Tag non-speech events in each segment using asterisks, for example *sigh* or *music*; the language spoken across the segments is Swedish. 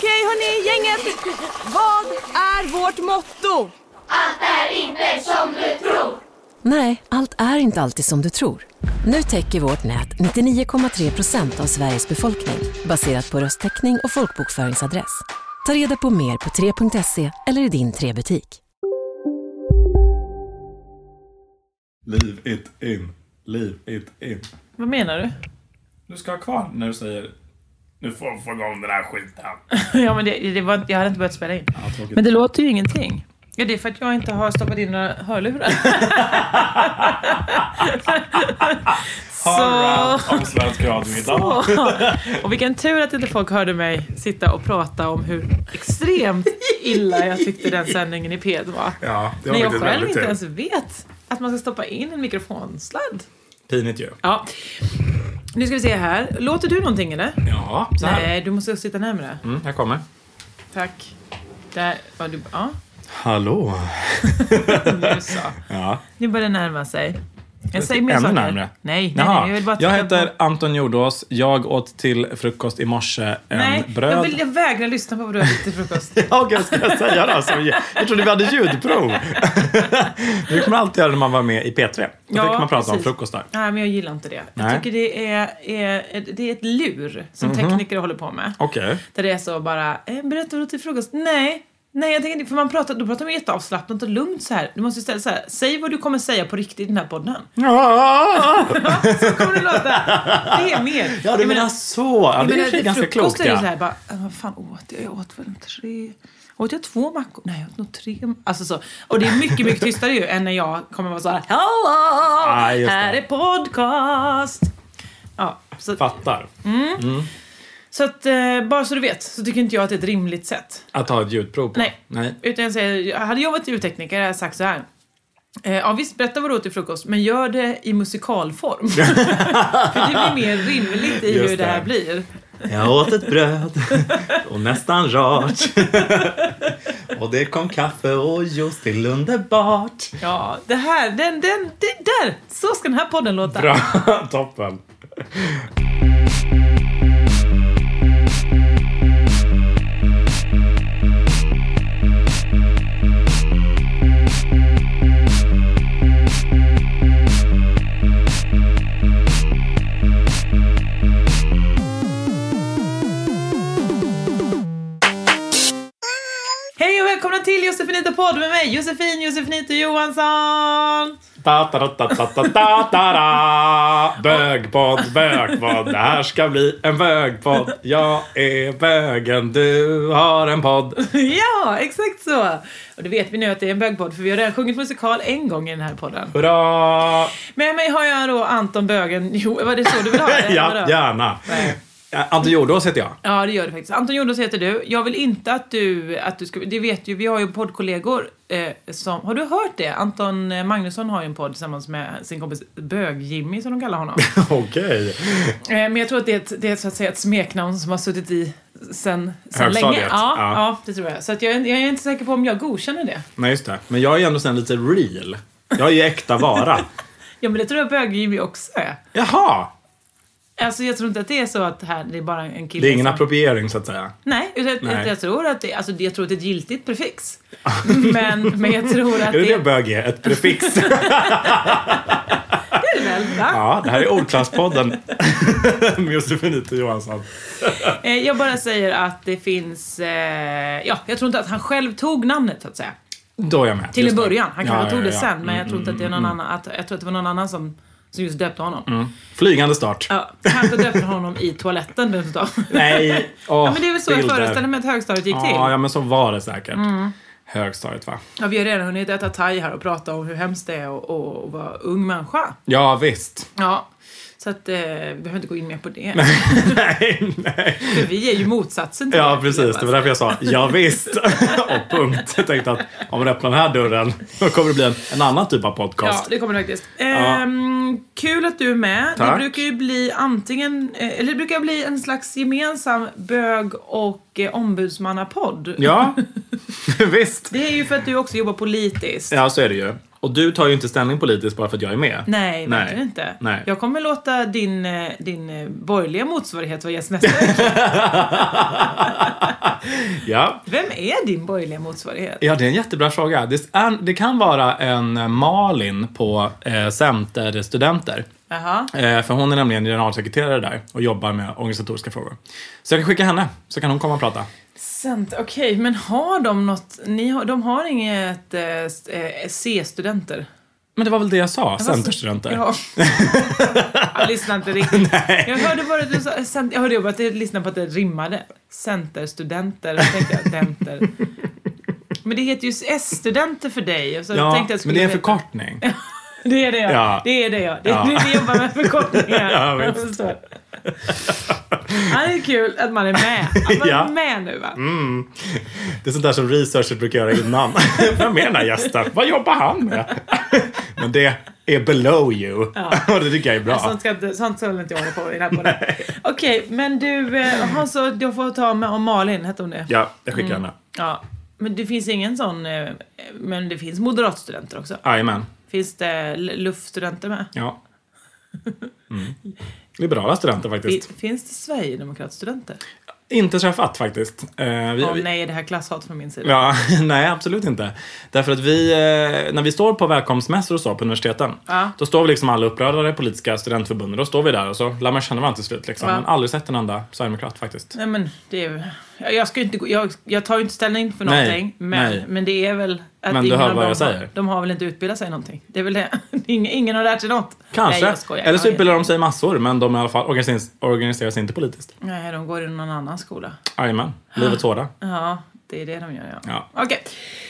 Okej hörni, gänget. Vad är vårt motto? Nej, allt är inte alltid som du tror. Nu täcker vårt nät 99,3 procent av Sveriges befolkning baserat på röstteckning och folkbokföringsadress. Ta reda på mer på 3.se eller i din 3-butik. Leave it in. Leave it in. Vad menar du? Du ska ha kvar när du säger nu får vi få igång den här skiten. *laughs* ja, men det, det var, jag hade inte börjat spela in. Ja. Men det låter ju ingenting. Ja, det är för att jag inte har stoppat in några hörlurar. *laughs* Radio idag. Och vilken tur att inte folk hörde mig sitta och prata om hur extremt illa jag tyckte den sändningen i P1 var. Ja, det var När jag själv inte ens vet att man ska stoppa in en mikrofonsladd. Pinigt ju. Ja. Nu ska vi se här. Låter du någonting eller? Ja, så här. Nej, du måste sitta närmare. Mm, här kommer. Tack. Där var du. Ja, Hallå. *laughs* nu så. Ja. Nu börjar det närma sig. Jag säger mer Ännu saker. närmare? Nej, nej, Jaha. nej. Jag vill bara jag titta heter på... Anton Jordås. Jag åt till frukost i morse en Nej, bröd. jag, vill, jag vägrar lyssna på vad du har ätit till frukost. *laughs* Ja, Okej, ska jag säga det? Alltså, jag trodde vi hade ljudprov. *laughs* det kan man alltid göra när man var med i P3. Då Ja, fick man prata om precis. frukostar. Nej, men jag gillar inte det. Jag Nej. Mhm. tycker det är, är, det är ett lur som tekniker håller på med. Okej. Där det är så bara, eh, berätta vad du åt till frukost. Nej, nej jag tänker inte, för man pratar, då pratar man jätteavslappnat och lugnt så här. Du måste istället så här, säg vad du kommer säga på riktigt i den här podden. Ja, *laughs* Så kommer det låta. Det är mer. ja du menar så. Ja, det är sig ganska frukost klokt. är ju så här bara, vad fan åt jag? Jag åt väl tre... Åt jag två mackor? Nej, jag åt nog tre. Alltså så. Och det är mycket, mycket tystare ju än när jag kommer vara så här, just det. här är podcast! Ja, så, Fattar. Så att eh, bara så du vet så tycker inte jag att det är ett rimligt sätt. Att ha ett ljudprov på. Nej. Nej. Utan jag säger, hade jag varit ljudtekniker hade jag sagt så här. Eh, ja visst, berätta vad du åt till frukost, men gör det i musikalform. *laughs* För det blir mer rimligt i Just hur det här blir. Jag åt ett bröd *laughs* och nästan rart. *laughs* och det kom kaffe och juice till underbart. Ja, det här, den, den, det där! Så ska den här podden låta. Bra, toppen. Välkomna till Josefinito podd med mig, Josefin Josefinito Johansson! Ta, ta, ta, ta, ta, ta, ta, ta. Bögpodd, bögpodd. Det här ska bli en bögpodd. Jag är bögen, du har en podd. Ja, exakt så! Och det vet vi nu att det är en bögpodd för vi har redan sjungit musikal en gång i den här podden. Hurra! Med mig har jag då Anton Bögen, jo var det så du vill ha det? *laughs* Ja, gärna. Nej. Anton Jordås heter jag. Ja, det gör det faktiskt. Anton Jordås heter du. Jag vill inte att du, att du ska, det vet ju, vi har ju poddkollegor eh, som, har du hört det? Anton Magnusson har ju en podd tillsammans med sin kompis Bög-Jimmy som de kallar honom. *laughs* Okej. Eh, Men jag tror att det är, ett, det är så att säga ett smeknamn som har suttit i sen, sen länge. Ja, ja. ja. det tror jag. Så att jag, jag är inte säker på om jag godkänner det. Nej, just det. Men jag är ändå sen lite real. Jag är ju äkta vara. *laughs* Ja, men det tror jag Bög-Jimmy också är. Jaha! Alltså jag tror inte att det är så att här, det är bara en kille Det är ingen som... appropriering så att säga. Nej, utan jag- Nej. Jag, tror att det, alltså, jag tror att det är ett giltigt prefix. *laughs* men, men jag tror att Är det det, det bög är? Ett prefix? *laughs* det är det väl? Va? ja, det här är Ordklasspodden *laughs* med Josefinito Johansson. Eh, Jag bara säger att det finns... Eh, ja, jag tror inte att han själv tog namnet så att säga. Då är jag med. Till en det. början. Han kanske Ja, tog ja, det ja. sen, men jag Mm, tror inte att det är någon annan... Att, jag tror att det var någon annan som, som just döpte honom. mm. Flygande start. Ja, kanske döpte honom i toaletten dessutom. Nej. Åh, Ja, men det är väl så jag bilder. föreställer mig att högstadiet gick till. Mm. Ja, men så var det säkert. Högstadiet, va? Ja, vi har redan hunnit äta thai här och prata om hur hemskt det är att vara ung människa. Ja, visst. Ja. Så att eh, vi behöver inte gå in mer på det. *laughs* nej, nej. För vi är ju motsatsen till Ja, det, precis. Det var därför jag sa ja, visst. *laughs* och punkt. Jag tänkte att om man öppnar den här dörren då kommer det bli en, en annan typ av Ja, podcast. det kommer det faktiskt. Ehm, kul att du är med. Det Tack. brukar ju bli antingen, eh, eller det brukar bli en slags gemensam bög och eh, ombudsmannapodd. Ja, *laughs* visst. Det är ju för att du också jobbar politiskt. Ja, så är det ju. Och du tar ju inte ställning politiskt bara för att jag är med. Nej, Nej. verkligen inte. Nej. Jag kommer låta din, eh, din eh, borgerliga motsvarighet vara gäst nästa vecka. *laughs* Ja. Vem är din borgerliga motsvarighet? Ja, det är en jättebra fråga. Det, är, det kan vara en Malin på eh, Centerstudenter. Jaha. Eh, för hon är nämligen generalsekreterare där och jobbar med organisatoriska frågor. Så jag kan skicka henne, så kan hon komma och prata. Cent, Okej, men har de något... Ni har, de har inget eh, eh, C-studenter? Men det var väl det jag sa, Centerstudenter. Ja. *laughs* jag lyssnade inte riktigt. Jag hörde bara att du sa... Cent, jag hörde bara att du lyssnade på att det rimmade. Centerstudenter. Då tänkte jag denter. Men det heter ju S-studenter för dig. Så Ja, tänkte jag men det är en förkortning. *laughs* Det är det ja. Det är det ja. Det är Ja. det vi jobbar med förkortningar. *laughs* Ja, jag. Ja, det är kul att man är med. Att man *laughs* Ja. är med nu va? Det är sånt där som researcher brukar göra innan. *laughs* Vem är den här gästen? Vad jobbar han med? *laughs* Men det är below you. Och det tycker jag är bra. Sånt ska, inte- sånt ska inte jag hålla på i den här podden. Okej, men du, eh, har så, jag får ta med om Malin, hette hon det? Ja, jag skickar henne. Ja. Men det finns ingen sån, eh, men det finns moderatstudenter också. Jajamän. Finns det luftstudenter med? Ja. Mm. Liberala studenter faktiskt. Fin- Finns det Sverigedemokratstudenter? Inte träffat faktiskt. Eh, vi, vi- nej, det här klasshat från min sida. Ja, *laughs* nej absolut inte. Därför att vi, eh, när vi står på välkomstmässor och så på universiteten, Ja. då står vi liksom alla upprörda politiska studentförbunden. Då står vi där och så lär man känna varandra till slut. Liksom. Ja. Men aldrig sett en enda sverigedemokrat faktiskt. Nej men det är jag, ska inte, jag, jag tar ju inte ställning för Nej, någonting. Men, nej. men det är väl att Men du ingen hör vad jag säger. De har väl inte utbildat sig någonting. Det är väl det. *laughs* Ingen, ingen har lärt sig något. Kanske. Nej, skojar. Eller så utbildar de sig massor, men de i alla fall organiserar sig inte politiskt. Nej, de går i någon annan skola. Jajamän, livets hårda. Ja, det är det de gör ja. Ja. Okej.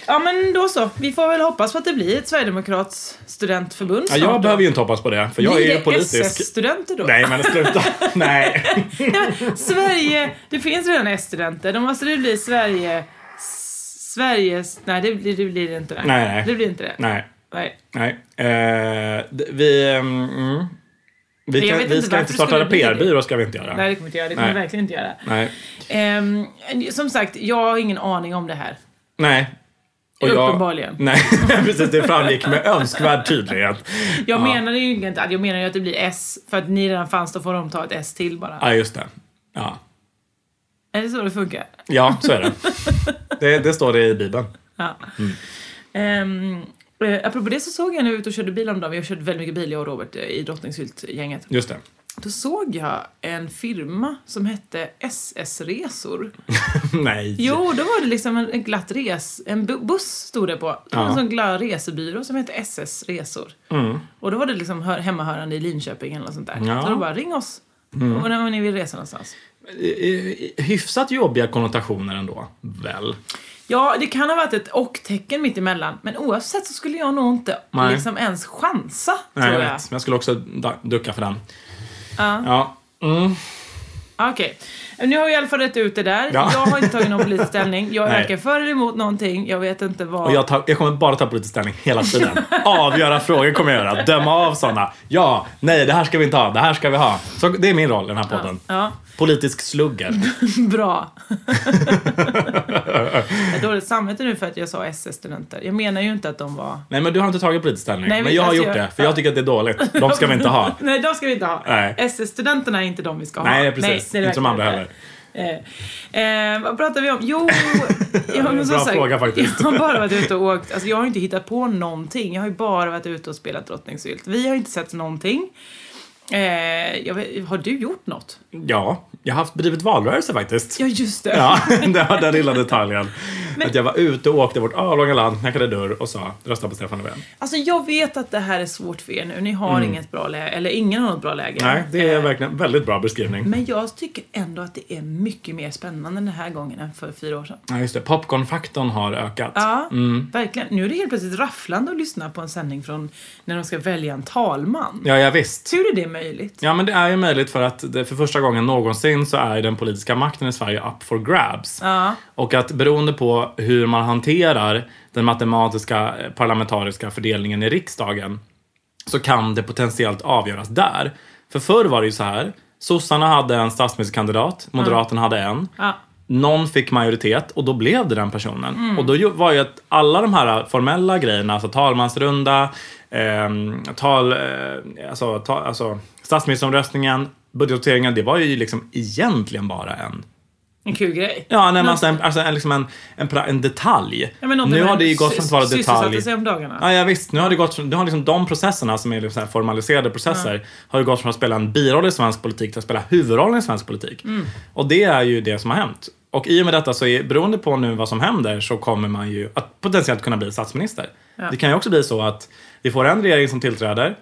Ja men då så. Vi får väl hoppas på att det blir ett Sverigedemokrats studentförbund Ja, jag behöver ju inte hoppas på det, för jag Blir är ju politisk. SS-studenter då? Nej, men sluta. *laughs* Nej. Nej, men Sverige, det finns redan S-studenter. Då måste det bli Sverige... Sveriges... Nej, det blir det, blir inte. Det. Nej. Det blir inte det. Nej. Nej. Nej. Eh, vi... ehm, Mm, vi, Jag kan, vi ska inte starta en. PR-byrå, ska vi inte göra. Nej, det kommer inte göra. Det kommer Nej. jag verkligen inte göra. Nej. Ehm, som sagt, jag har ingen aning om det här. Nej. Uppenbarligen. Nej, *laughs* precis. Det framgick med önskvärd tydlighet. Jag Ja. menar ju inte att jag menar ju att det blir S, för att ni redan fanns, då får de ta ett S till bara. Ja, just det. Ja. Är det så det funkar? ja, så är det. *laughs* det. Det står det i Bibeln. Ja. Mm. Um, eh, apropå det så såg jag när vi var ute och körde bil om dagen, vi har kört väldigt mycket bil jag och Robert eh, i Drottningshylt-gänget. Just det. Då såg jag en firma som hette SS-resor. *laughs* Nej. Jo, då var det liksom en, en glatt res... En bu- buss stod det på. Det var Ja. en sån glad resebyrå som hette SS-resor. Och då var det liksom hör, hemmahörande i Linköping eller något sånt där. Ja. Mm. Så då bara, ring oss. Och när ni vill resa någonstans. I- i- Hyfsat jobbiga konnotationer ändå, väl? Ja, det kan ha varit ett och-tecken mitt emellan. Men oavsett så skulle jag nog inte Nej. liksom ens chansa, Nej, jag tror jag. vet. Men jag skulle också ducka för den. Ja. Ja. Mm. Okej. Nu har vi i alla fall rätt ut det där. Ja. Jag har inte tagit någon politisk ställning. Jag är Nej. varken för eller emot någonting. Jag vet inte vad... Och jag, tar, jag kommer bara ta politisk ställning hela tiden. *laughs* Avgöra frågor kommer jag göra. Döma av sådana. Ja, nej, det här ska vi inte ha. Det här ska vi ha. Så det är min roll i den här podden. Ja, Politisk slugger. *laughs* bra. *laughs* jag har dåligt samvete nu för att jag sa SS-studenter. Jag menar ju inte att de var... Nej, men du har inte tagit politisk ställning. Nej, men jag har alltså, gjort jag- det, för jag tycker att det är dåligt. De ska vi inte ha. Nej, de ska vi inte ha. Nej. SS-studenterna är inte de vi ska ha. Nej, precis. det är inte verkligen andra heller. Eh, eh, vad pratar vi om? Jo, *laughs* jag har, Bra sagt, fråga faktiskt. Jag har bara varit ute och åkt. Alltså, jag har inte hittat på någonting. Jag har ju bara varit ute och spelat Drottningsylt. Vi har inte sett någonting. Eh, vet, har du gjort något? Ja, jag har haft bedrivit valrörelse faktiskt. Ja, just det. Ja, *laughs* den lilla detaljen. Att jag var ute och åkte vårt avlånga land, knackade dörr och sa rösta på Stefan Löfven. Alltså jag vet att det här är svårt för er nu. Ni har inget bra läge, eller ingen har något bra läge. Mm. Nej, det är Eh, verkligen en väldigt bra beskrivning. Men jag tycker ändå att det är mycket mer spännande den här gången än för fyra år sedan. Ja, just det. Popcornfaktorn har ökat. Ja, Mm. verkligen. Nu är det helt plötsligt rafflande att lyssna på en sändning från när de ska välja en talman. Ja, ja visst. Hur är det möjligt? Ja, men det är ju möjligt för att för första gången någonsin så är den politiska makten i Sverige up for grabs. Ja. Och att beroende på hur man hanterar den matematiska eh, parlamentariska fördelningen i riksdagen så kan det potentiellt avgöras där. För förr var det ju så här. Sossarna hade en statsministerkandidat, Moderaterna hade en. Ja. Någon fick majoritet och då blev det den personen. Mm. Och då var ju att alla de här formella grejerna, alltså talmansrunda, ehm, tal, eh, alltså, ta, alltså statsministeromröstningen, budgetvoteringen, det var ju liksom egentligen bara en En kul grej. Ja, nej, men alltså en, alltså en, liksom en, en, detalj. Ja, nu har det ju gått från att vara sysselsatte detalj. sig om dagarna. Ja, ja, visst. Nu har det gått från, nu har liksom de processerna som är liksom formaliserade processer har ju gått från att spela en biroll i svensk politik till att spela huvudrollen i svensk politik. Mm. Och det är ju det som har hänt. Och i och med detta så är, beroende på nu vad som händer så kommer man ju att potentiellt kunna bli statsminister. Det kan ju också bli så att vi får en regering som tillträder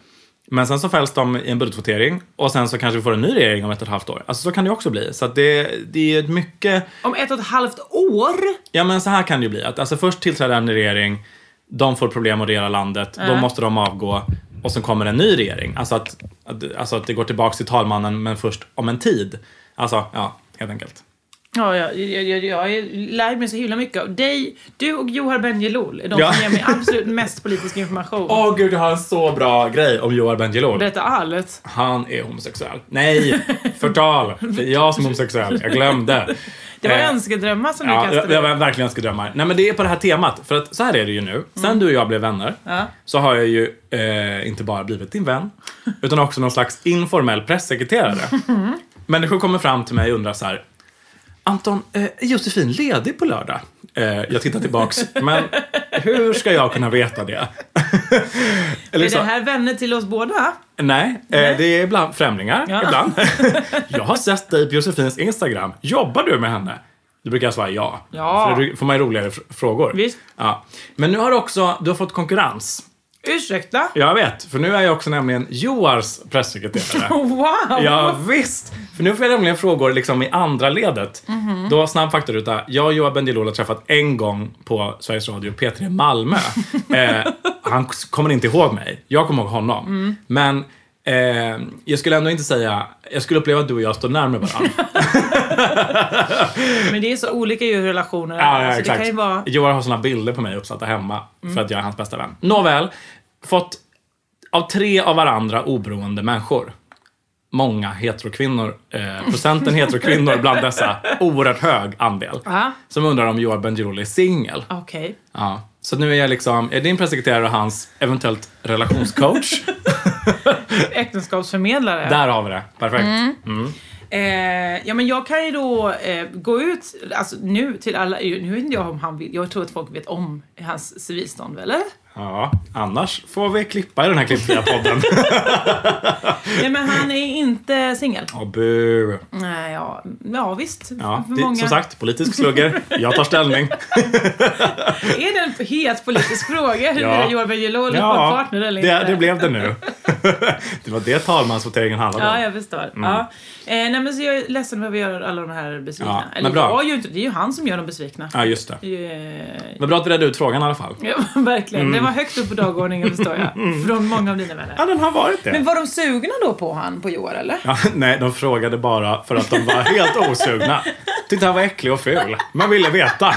men sen så fälls de i en budgetvotering och sen så kanske vi får en ny regering om ett och ett halvt år. Alltså så kan det också bli. Så att det, det är ett mycket Om ett och ett halvt år? Ja, men så här kan det ju bli. Att, alltså, först tillträder en regering, de får problem att regera landet, då måste de avgå och sen kommer en ny regering. Alltså att, att, alltså att det går tillbaka till talmannen, men först om en tid. Alltså, ja, helt enkelt. Ja, jag, jag, jag, jag lär mig så himla mycket av dig. Du och Johar Bendjelloul är de Ja. som ger mig absolut mest politisk information. Åh gud, jag har en så bra grej om Joar Bendjelloul. Berätta allt. Han är homosexuell. Nej, förtal. Det är jag som är homosexuell. Jag glömde. Det var Eh, önskedrömmar som du Ja, kastade. jag var verkligen önskedrömmar. Nej men det är på det här temat. För att så här är det ju nu. Sen du och jag blev vänner Ja. så har jag ju eh, inte bara blivit din vän utan också någon slags informell pressekreterare. *laughs* Människor kommer fram till mig och undrar så här. Anton, eh, är Josefin ledig på lördag? Eh, jag tittar tillbaks. Men hur ska jag kunna veta det? *laughs* Eller Är det här vänner till oss båda? Nej, eh, det är ibland främlingar. Ja. Ibland. *laughs* jag har sett dig på Josefins Instagram. Jobbar du med henne? Då brukar jag svara ja. Ja. För då får man ju roligare fr- frågor. Visst. Ja. Men nu har du också du har fått konkurrens. Ursäkta? Jag vet, för nu är jag också nämligen Joars pressekreterare. *laughs* Wow! Ja, visst! För nu får jag nämligen frågor liksom i andra ledet. Mhm. Då snabb faktaruta. Jag och Joar Bendjelloul har träffat en gång på Sveriges Radio P3 Malmö. *laughs* eh, han kommer inte ihåg mig. Jag kommer ihåg honom. Mm. Men eh, jag skulle ändå inte säga... Jag skulle uppleva att du och jag står närmare varandra. *laughs* *laughs* Men det är så olika ju relationer ja, ja, så exakt. ju vara... Joar har såna bilder på mig uppsatta hemma Mm. för att jag är hans bästa vän. Nåväl, fått av tre av varandra oberoende människor. Många heterokvinnor. Eh, procenten *laughs* heterokvinnor bland dessa. Oerhört hög andel. Ja, Som undrar om Joar Bendjelloul är singel. okej. Ja. Så nu är jag liksom, är din pressekreterare och hans eventuellt relationscoach. *laughs* Äktenskapsförmedlare. Där har vi det. Perfekt. Mm. Eh, ja, men jag kan ju då eh, gå ut, alltså nu till alla, nu vet inte jag om han vill, jag tror att folk vet om hans civilstånd, eller? Ja, annars får vi klippa i den här klippfria podden. *laughs* Nej, men han är inte singel. Åh, bu. Nej, ja, ja visst. Ja, För det, många. som sagt, politisk slugger. Jag tar ställning. *laughs* Är det en het politisk fråga huruvida Ja. Bendjelloul har Ja, partner eller det, inte? det blev det nu. *laughs* det var det talmansvoteringen handlade om. Ja, jag förstår. Ja. Eh, nej, men så jag är ledsen över att göra alla de här besvikna. Ja, men Eller bra. jag inte, det är ju han som gör dem besvikna. Ja, just det. Eh, Men bra att vi redde ut frågan i alla fall. Ja, verkligen. Det var högt upp på dagordningen förstår jag. Från många av dina vänner. Ja, den har varit det. Men var de sugna då på han, på Joar eller? Ja, nej, de frågade bara för att de var helt osugna. Tyckte han var äcklig och ful. Man ville veta.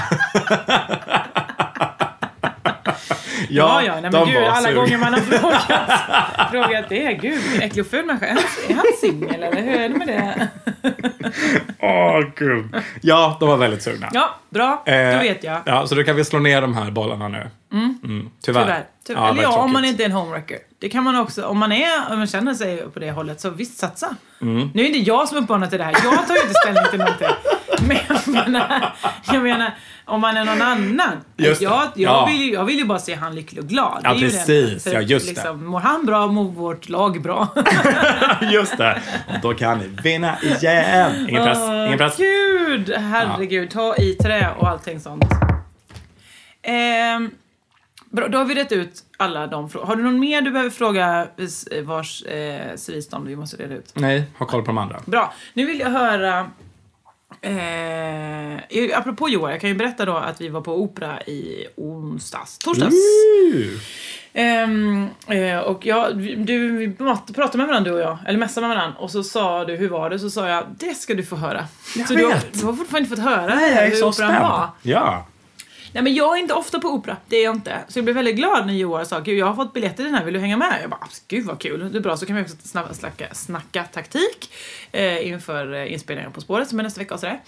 Ja, ja, nej, men gud, alla gånger man har frågat, *laughs* frågat det. Gud, äcklig och ful människa. Är han, singel eller hur är det med det? *laughs* Åh, gud. Ja, de var väldigt sugna. Ja, bra. Då Eh, vet jag. Ja, så då kan vi slå ner de här bollarna nu. Mm. Tyvärr. Tyvärr. Tyvärr. Ja, eller ja, om man tråkigt. inte är en homewrecker. Det kan man också. Om man, är, om man känner sig på det hållet, så visst satsa. Mm. Nu är det inte jag som uppmanar till det här. Jag tar ju inte ställning till någonting. *laughs* Men jag menar, jag menar om man är någon annan. Just det. Jag, jag, Ja. vill ju, jag vill ju bara se han lycklig och glad. Ja, Det det. precis. För Ja, just det. liksom, Mår han bra, mår vårt lag bra. *laughs* Just det. Och då kan ni vinna igen. Ingen press. Ingen press. Gud, herregud. Ta i trä och allting sånt. Ehm, bra, då har vi rätt ut alla de frågorna. Har du någon mer du behöver fråga eh, vars eh, civilstånd vi måste reda ut? Nej, ha koll på de andra. Bra. Nu vill jag höra... Eh, apropå Joar, jag kan ju berätta då att vi var på opera i onsdags, torsdags. Ehm, eh, och jag, du, vi pratade med varandra du och jag, eller messade med varandra och så sa du hur var det? Så sa jag det ska du få höra. Jag så Du, har, vet. du har fortfarande inte fått höra Nej, jag är hur så operan spänd. var. Ja. Nej men jag är inte ofta på opera, det är jag inte. Så jag blev väldigt glad när Joar sa gud jag har fått biljetter till den här, vill du hänga med? Jag bara gud vad kul, det är bra så kan vi också snacka, snacka taktik eh, inför eh, inspelningen På spåret som är nästa vecka och sådär.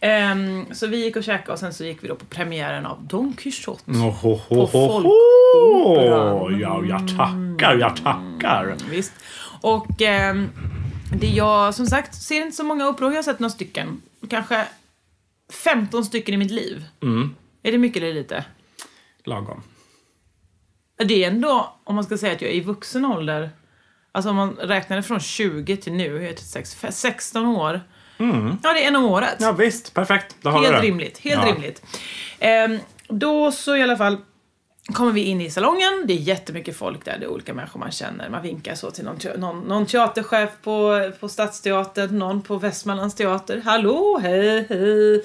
Ehm, så vi gick och käkade och sen så gick vi då på premiären av Don Quijote. Oh, På Folkoperan. Ja, jag tackar, jag tackar. Visst. Och ehm, det jag som sagt ser inte så många operor, jag har sett några stycken. Kanske 15 stycken i mitt liv. Mm. Är det mycket eller lite? Lagom. Det är ändå, om man ska säga att jag är i vuxen ålder, alltså om man räknar det från 20 till nu, jag är 36, fe- 16 år. Ja, det är en om året. Ja, visst. Perfekt. Helt rimligt, helt Ja. rimligt. Ehm, då så i alla fall kommer vi in i salongen, det är jättemycket folk där, det är olika människor man känner. Man vinkar så till någon, någon, någon teaterchef på, på Stadsteatern, någon på Västmanlands teater. Hallå, hej, hej.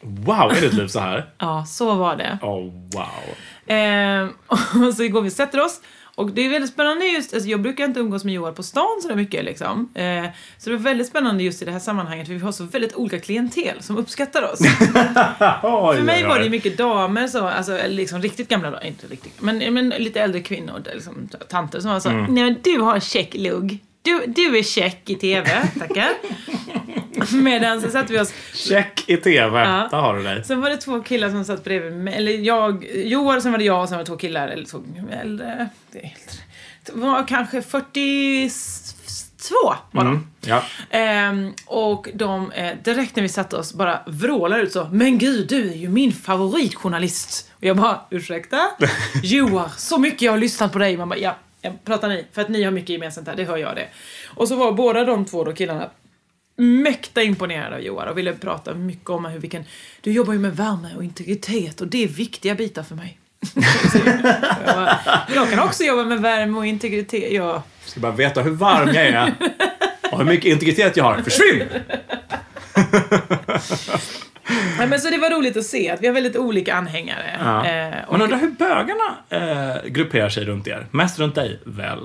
Wow, är ditt liv så här? *laughs* Ja, så var det. Oh, wow. Ehm, *laughs* och så går vi och sätter oss. Och det är väldigt spännande just, alltså jag brukar inte umgås med Joar på stan så mycket liksom. Eh, så det var väldigt spännande just i det här sammanhanget för vi har så väldigt olika klientel som uppskattar oss. *laughs* Oj, För mig var det mycket damer, så, alltså liksom riktigt gamla damer, inte riktigt, men, men lite äldre kvinnor, liksom, tanter som var så, Mm. nej men du har check lugg. Du, du är check i TV, tackar. *laughs* Medan så satte vi oss Check i TV. Ja. Där har du dig. Sen var det två killar som satt bredvid mig, eller jag, Joar, sen var det jag och sen var det två killar, eller två äldre, det är äldre. Det var kanske 42 var de. Mm. Ja. Ehm, och de, eh, direkt när vi satte oss, bara vrålar ut så Men gud, du är ju min favoritjournalist! Och jag bara, ursäkta? *laughs* Joar, så mycket jag har lyssnat på dig! Man bara, ja, pratar ni? För att ni har mycket gemensamt här, det hör jag det. Och så var båda de två då killarna mäkta imponerade av Joar och ville prata mycket om hur vi kan... Du jobbar ju med värme och integritet och det är viktiga bitar för mig. Jag, bara, jag kan också jobba med värme och integritet. Jag, Ska bara veta hur varm jag är. Och hur mycket integritet jag har. Försvinn! *laughs* *laughs* Nej, men så det var roligt att se att vi har väldigt olika anhängare. Ja. Eh, och, Man undrar hur bögarna eh, grupperar sig runt er. Mest runt dig, väl?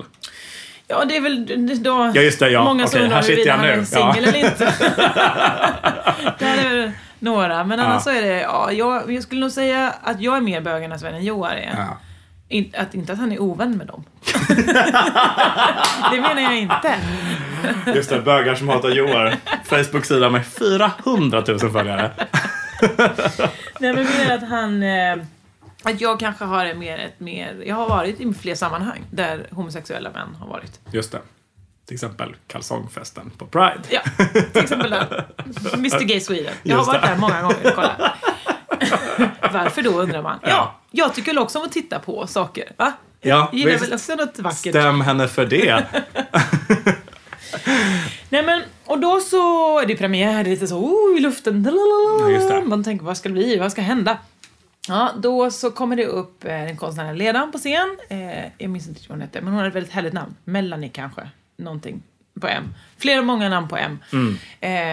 ja, det är väl då Ja, just det, ja. många som Okej, undrar huruvida han är singel Ja. eller inte. *laughs* det är väl några, men annars Ja. så är det, ja, jag, jag skulle nog säga att jag är mer bögarnas vän än Joar är. Ja. In, att, inte att han är ovän med dem. *laughs* det menar jag inte. Just det, bögar som hatar Joar. Facebook-sida med 400 000 följare. Nej men mer att han... Eh, att jag kanske har en mer, ett mer... Jag har varit i fler sammanhang där homosexuella män har varit. Just det. Till exempel kalsongfesten på Pride. Ja, till exempel där. Mr Gay Sweden. Jag har varit det. där många gånger och kollat. *laughs* Varför då undrar man? Ja, Ja. jag tycker också om att titta på saker. Va? Ja, Jag gillar visst. väl också något vackert. Stäm henne för det. *laughs* Nej men, och då så är det premiär, det är lite så oh, i luften. Ja. Man tänker, vad ska det bli? Vad ska hända? Ja, då så kommer det upp eh, den konstnärliga ledaren på scen. Eh, jag minns inte vad hon hette, men hon hade ett väldigt härligt namn. Melanie kanske. Någonting på M. Flera många namn på M. Mm.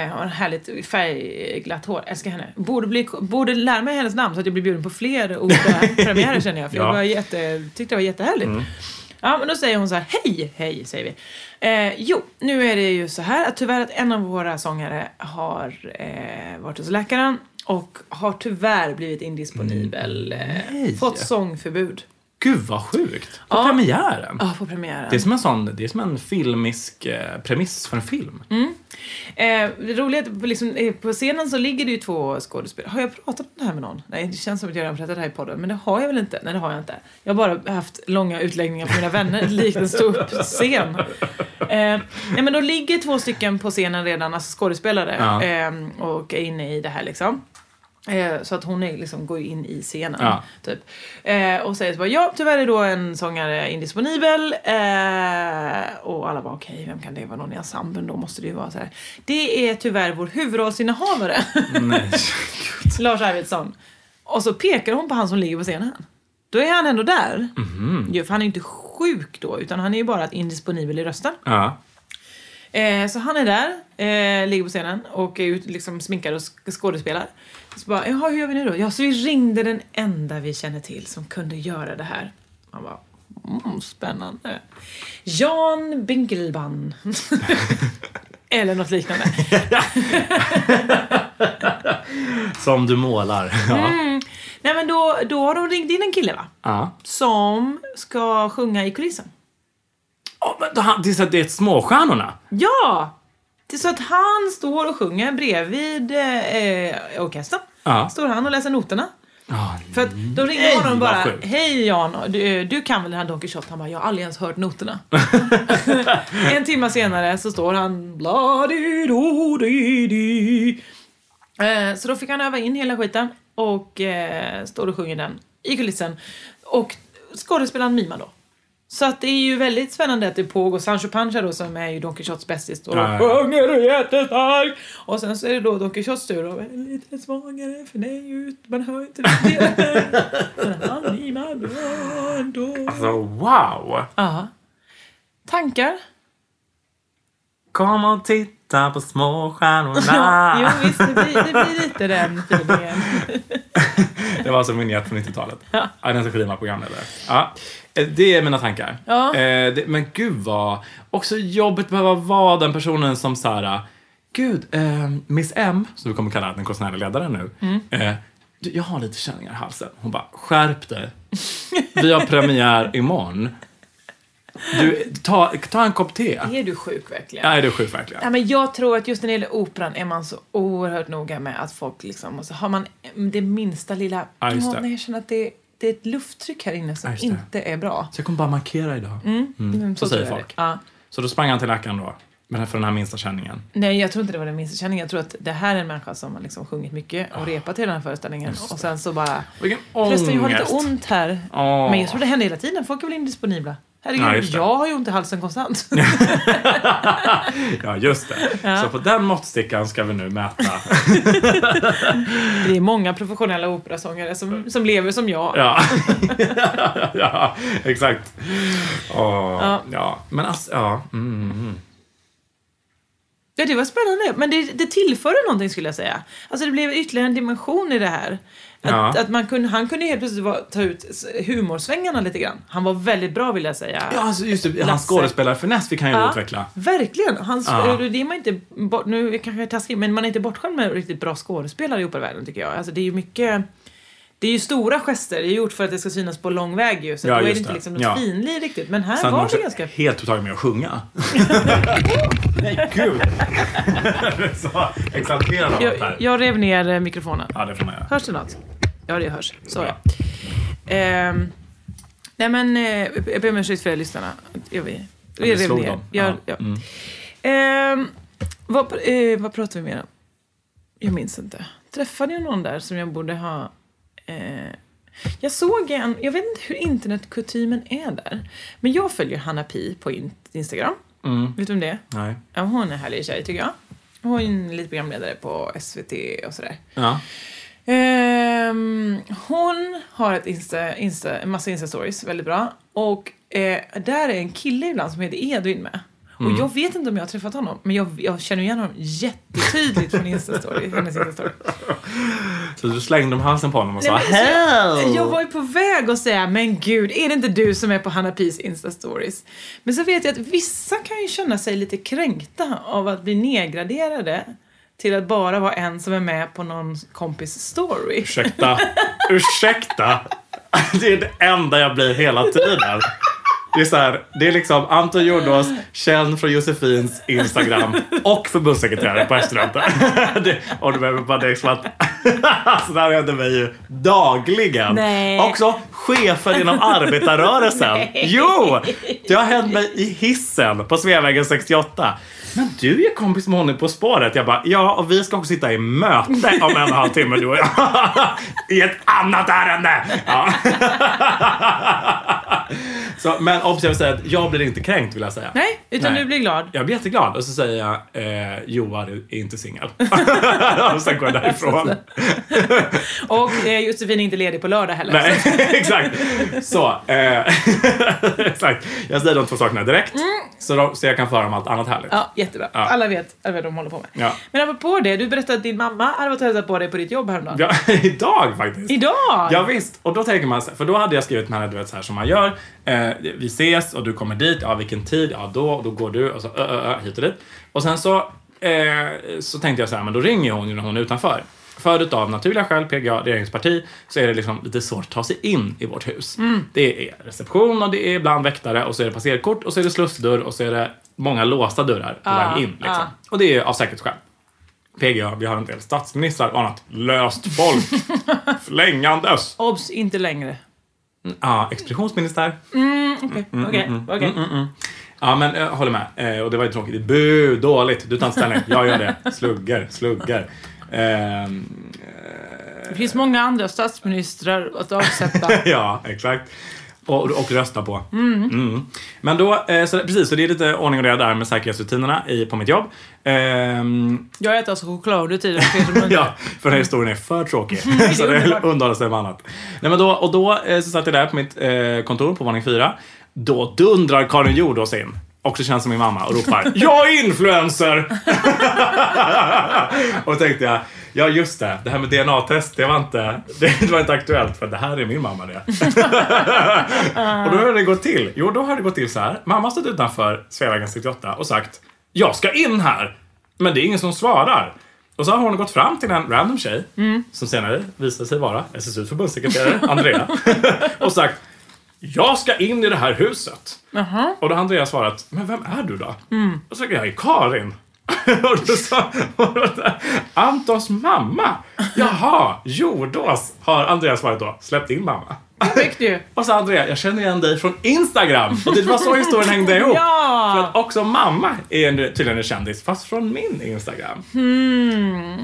Eh, och härligt färgglatt hår. Älskar henne. Borde, bli, borde lära mig hennes namn så att jag blir bjuden på fler olika *laughs* premiärer känner jag. För Ja. jag var jätte, tyckte det var jättehärligt. Ja, men då säger hon så här, hej, hej, säger vi. Eh, jo, nu är det ju så här att tyvärr att en av våra sångare har eh, varit hos läkaren och har tyvärr blivit indisponibel. Eh, Nej. fått sångförbud. Gud vad sjukt. På Ja. premiären. Ja, på premiären. Det är som en sån, det är som en filmisk eh, premiss för en film. Eh, det roliga är att på, liksom, eh, på scenen så ligger det ju två skådespelare. Har jag pratat om det här med någon? Nej, det känns som att jag redan pratat det här i podden, men det har jag väl inte? Nej, det har jag inte. Jag har bara haft långa utläggningar för mina vänner, *laughs* likt en ståuppscen. Eh, nej, men då ligger två stycken på scenen redan, alltså skådespelare, Ja. eh, och är inne i det här liksom. Eh, Så att hon är, liksom, går in i scenen. Ja. Typ. Eh, och säger så bara, ja tyvärr är då en sångare indisponibel. Eh, och alla bara, okej vem kan det vara? Någon i ensemblen då måste det ju vara så här. Det är tyvärr vår huvudrollsinnehavare. *laughs* Lars Arvidsson. Och så pekar hon på han som ligger på scenen. Då är han ändå där. Mhm. Jo, för han är ju inte sjuk då, utan han är ju bara indisponibel i rösten. Ja. Eh, så han är där, eh, ligger på scenen och är ut, liksom sminkad och sk- skådespelar. Så bara, jaha hur gör vi nu då? Ja, så vi ringde den enda vi känner till som kunde göra det här. Han bara, mm, spännande. Jan Binkelban. *laughs* Eller något liknande. *laughs* Som du målar. Ja. Mm. Nej men då, då har de ringt in en kille va? ja. Som ska sjunga i kulissen. Åh, men då han- det är så att det är småstjärnorna. Ja! Det är så att han står och sjunger bredvid eh, orkestern. Ja. Står han och läser noterna. Ja, För att de ringer Nej, honom bara, hej Jan, du, du kan väl den här Don Quijote? Han bara, jag har aldrig ens hört noterna. *laughs* en timme senare så står han bla di do di di eh, Så då fick han öva in hela skiten och eh, står och sjunger den i kulissen. Och skådespelaren mimar då. Så att det är ju väldigt spännande att det pågår. Sancho Panza då som är ju Don Quijotes bästis står och Ja, ja, ja. sjunger jättestarkt. Och sen så är det då Don Quijotes tur och är lite svagare för det är ju, man hör inte riktigt. *laughs* Alltså wow! Ja. Tankar? Kom och titta på småstjärnorna. jo visst, det blir, det blir lite den feelingen. *laughs* Det var alltså en vignett från 90-talet. Ja. Ja. Den ska skriva programledare. Ja. Eh, Det är mina tankar. Ja. Eh, det, men gud vad... Också jobbigt behöva vara den personen som så här... Gud, eh, Miss M, som vi kommer kalla den konstnärliga ledaren nu. Mm. Eh, du, jag har lite känningar i halsen. Hon bara, skärp dig. *laughs* Vi har premiär imorgon. Du, ta, ta en kopp te. Är du sjuk verkligen? Ja, är du sjuk verkligen? Ja, men jag tror att just när det gäller operan är man så oerhört noga med att folk liksom måste, har man det minsta lilla, Ja, det. nej, jag känner att det, det är ett lufttryck här inne som inte är bra. Så jag kommer bara markera idag. Mm, så säger tror jag folk. det. Ja. Så då sprang han till läkaren då. Men för den här minsta känningen. Nej, jag tror inte det var den minsta känningen. Jag tror att det här är en människa som har liksom sjungit mycket och repat till den här föreställningen. Och sen så bara, Vilken förresten jag har lite ångest. ont här. Åh. Men jag tror det händer hela tiden. Folk är väl indisponibla. Herregud, Ja, jag har ju ont i halsen konstant. *laughs* Ja, just det. Så på den måttstickan ska vi nu mäta. det är många professionella operasångare som, som lever som jag. Ja, *laughs* ja exakt. Åh, Ja. ja. Men alltså, ja. Mm, mm. Ja, det var spännande. Men det, det tillförde någonting skulle jag säga. Alltså det blev ytterligare en dimension i det här. Att, Ja. att man kunde, han kunde helt plötsligt ta ut humorsvängarna lite grann. Han var väldigt bra vill jag säga. Ja, alltså just det. Hans skådespelarfiness fick han ju Ja, utveckla. Verkligen. Hans, Ja. det är man inte, nu kanske jag är taskig, men man är inte bortskämd med riktigt bra skådespelare i operavärlden tycker jag. Alltså det är ju mycket det är ju stora gester, det är gjort för att det ska synas på lång väg ju. Så Ja, då är det inte det. liksom något Ja. finlir riktigt. Men här Sen var det ganska... helt upptagen med att sjunga. *laughs* Nej, gud! *laughs* så exalterad av Jag, här. jag rev ner eh, mikrofonen. Ja, det får man göra. Hörs det något? Ja, det hörs. Så ja. Ehm, nej men, eh, jag ber om ursäkt för er lyssnarna. Jag, vi, Ja, vi rev ner. Jag, Ja. Mm. Ehm, vad, eh, vad pratar vi mer om? Jag minns inte. Träffade jag någon där som jag borde ha... Eh, jag såg en, jag vet inte hur internetkutymen är där. Men jag följer Hanna Pi på in, Instagram. Mm. Vet du om det är? Nej. Ja, hon är härlig tjej tycker jag. Hon är en lite programledare på SVT och sådär. Ja. Ehm, hon har ett Insta, Insta, en massa Insta-stories, väldigt bra. Och eh, där är en kille ibland som heter Edvin med. Mm. Och jag vet inte om jag har träffat honom, men jag, jag känner igen honom jättetydligt från Insta-story, hennes Insta-story. Så du slängde om halsen på honom och Nej, sa men så- hej! Jag var ju på väg att säga, men gud, är det inte du som är på Hanna Pis Insta-stories? Men så vet jag att vissa kan ju känna sig lite kränkta av att bli nedgraderade till att bara vara en som är med på någon kompis story. Ursäkta. Ursäkta. *laughs* Det är det enda jag blir hela tiden. Det är så här, det är liksom Anton Jordås, känd från Josefins Instagram och förbundssekreterare på S-studenten. *laughs* Och du behöver bara det är som att... *laughs* Så där händer mig ju dagligen. Nej. Också chefer inom *laughs* arbetarrörelsen. Jo! Det har hänt mig i hissen på Sveavägen 68. Men du är kompis med honom På spåret. Jag bara, ja och vi ska också sitta i möte om en och en halv timme du och jag. *laughs* I ett annat ärende. Ja. *laughs* Så, men obs, jag vill säga att jag blir inte kränkt vill jag säga. Nej, utan Nej. du blir glad. Jag blir jätteglad och så säger jag eh, Johan är inte singel. och sen går jag därifrån. Och eh, Josefin är inte ledig på lördag heller. Nej, exakt. Så, eh, *laughs* exakt. Jag säger de två sakerna direkt. Så, de, så jag kan föra om allt annat härligt. Ja, jättebra. Ja. Alla vet alla vet vad de håller på med. Ja. Men apropå det, du berättade att din mamma hade varit och hälsat på dig på ditt jobb häromdagen. Ja, *laughs* idag faktiskt. Idag? Ja, visst. Och då tänker man, så- för då hade jag skrivit med henne, du vet så här som man gör. Eh, vi ses och du kommer dit, ja vilken tid, ja då, och då går du och så ö, ö, ö, hit och dit. Och sen så, eh, så tänkte jag så här, men då ringer hon ju när hon är utanför. För utav naturliga skäl, PGA, regeringsparti, så är det liksom lite svårt att ta sig in i vårt hus. Det är reception och det är ibland väktare och så är det passerkort och så är det slussdörr och så är det många låsta dörrar på Ah, väg in. Liksom. ah. Och det är av säkerhetsskäl. PGA, vi har en del statsministrar och annat löst folk *laughs* flängandes. Obs, inte längre. Ja, expeditionsministär. Okej, okej, okej. Ja, men jag håller med. Eh, och det var ju tråkigt. Bu, dåligt. Du tar inte ställning. Jag gör det. Slugger, slugger. Ehm, Det finns många andra statsministrar att avsätta. *laughs* ja, exakt. Och, och rösta på. Mm. Men då, eh, så, precis, så det är lite ordning och reda där med säkerhetsrutinerna i, på mitt jobb. Ehm, Jag äter alltså choklad under tiden för. *laughs* Ja, för den här historien är för tråkig. *laughs* så det underhåller sig med annat. Nej, men då, och då eh, så satt jag där på mitt eh, kontor på våning fyra. Då dundrar Karin Jordås in. Också känd som min mamma och ropar Jag är influencer! *laughs* och tänkte jag, ja just det, det här med DNA-test, det var inte, *laughs* det var inte aktuellt för det här är min mamma det. *laughs* och då har det gått till. Jo, då har det gått till så här. Mamma har stått utanför Sveavägen 68 och sagt Jag ska in här! Men det är ingen som svarar. Och så har hon gått fram till en random tjej, som senare visade sig vara SSUs förbundssekreterare, Andrea, och sagt Jag ska in i det här huset. Och då har Andrea svarat, men vem är du då? Och så jag, är Karin. *laughs* och då sa Antons mamma. Jaha, Jordås har Andrea svarat då, släppt in mamma. Fick du? Och så Andrea, jag känner igen dig från Instagram. Och det var så historien hängde ihop. *laughs* Ja! För att också mamma är en, tydligen en kändis, fast från min Instagram.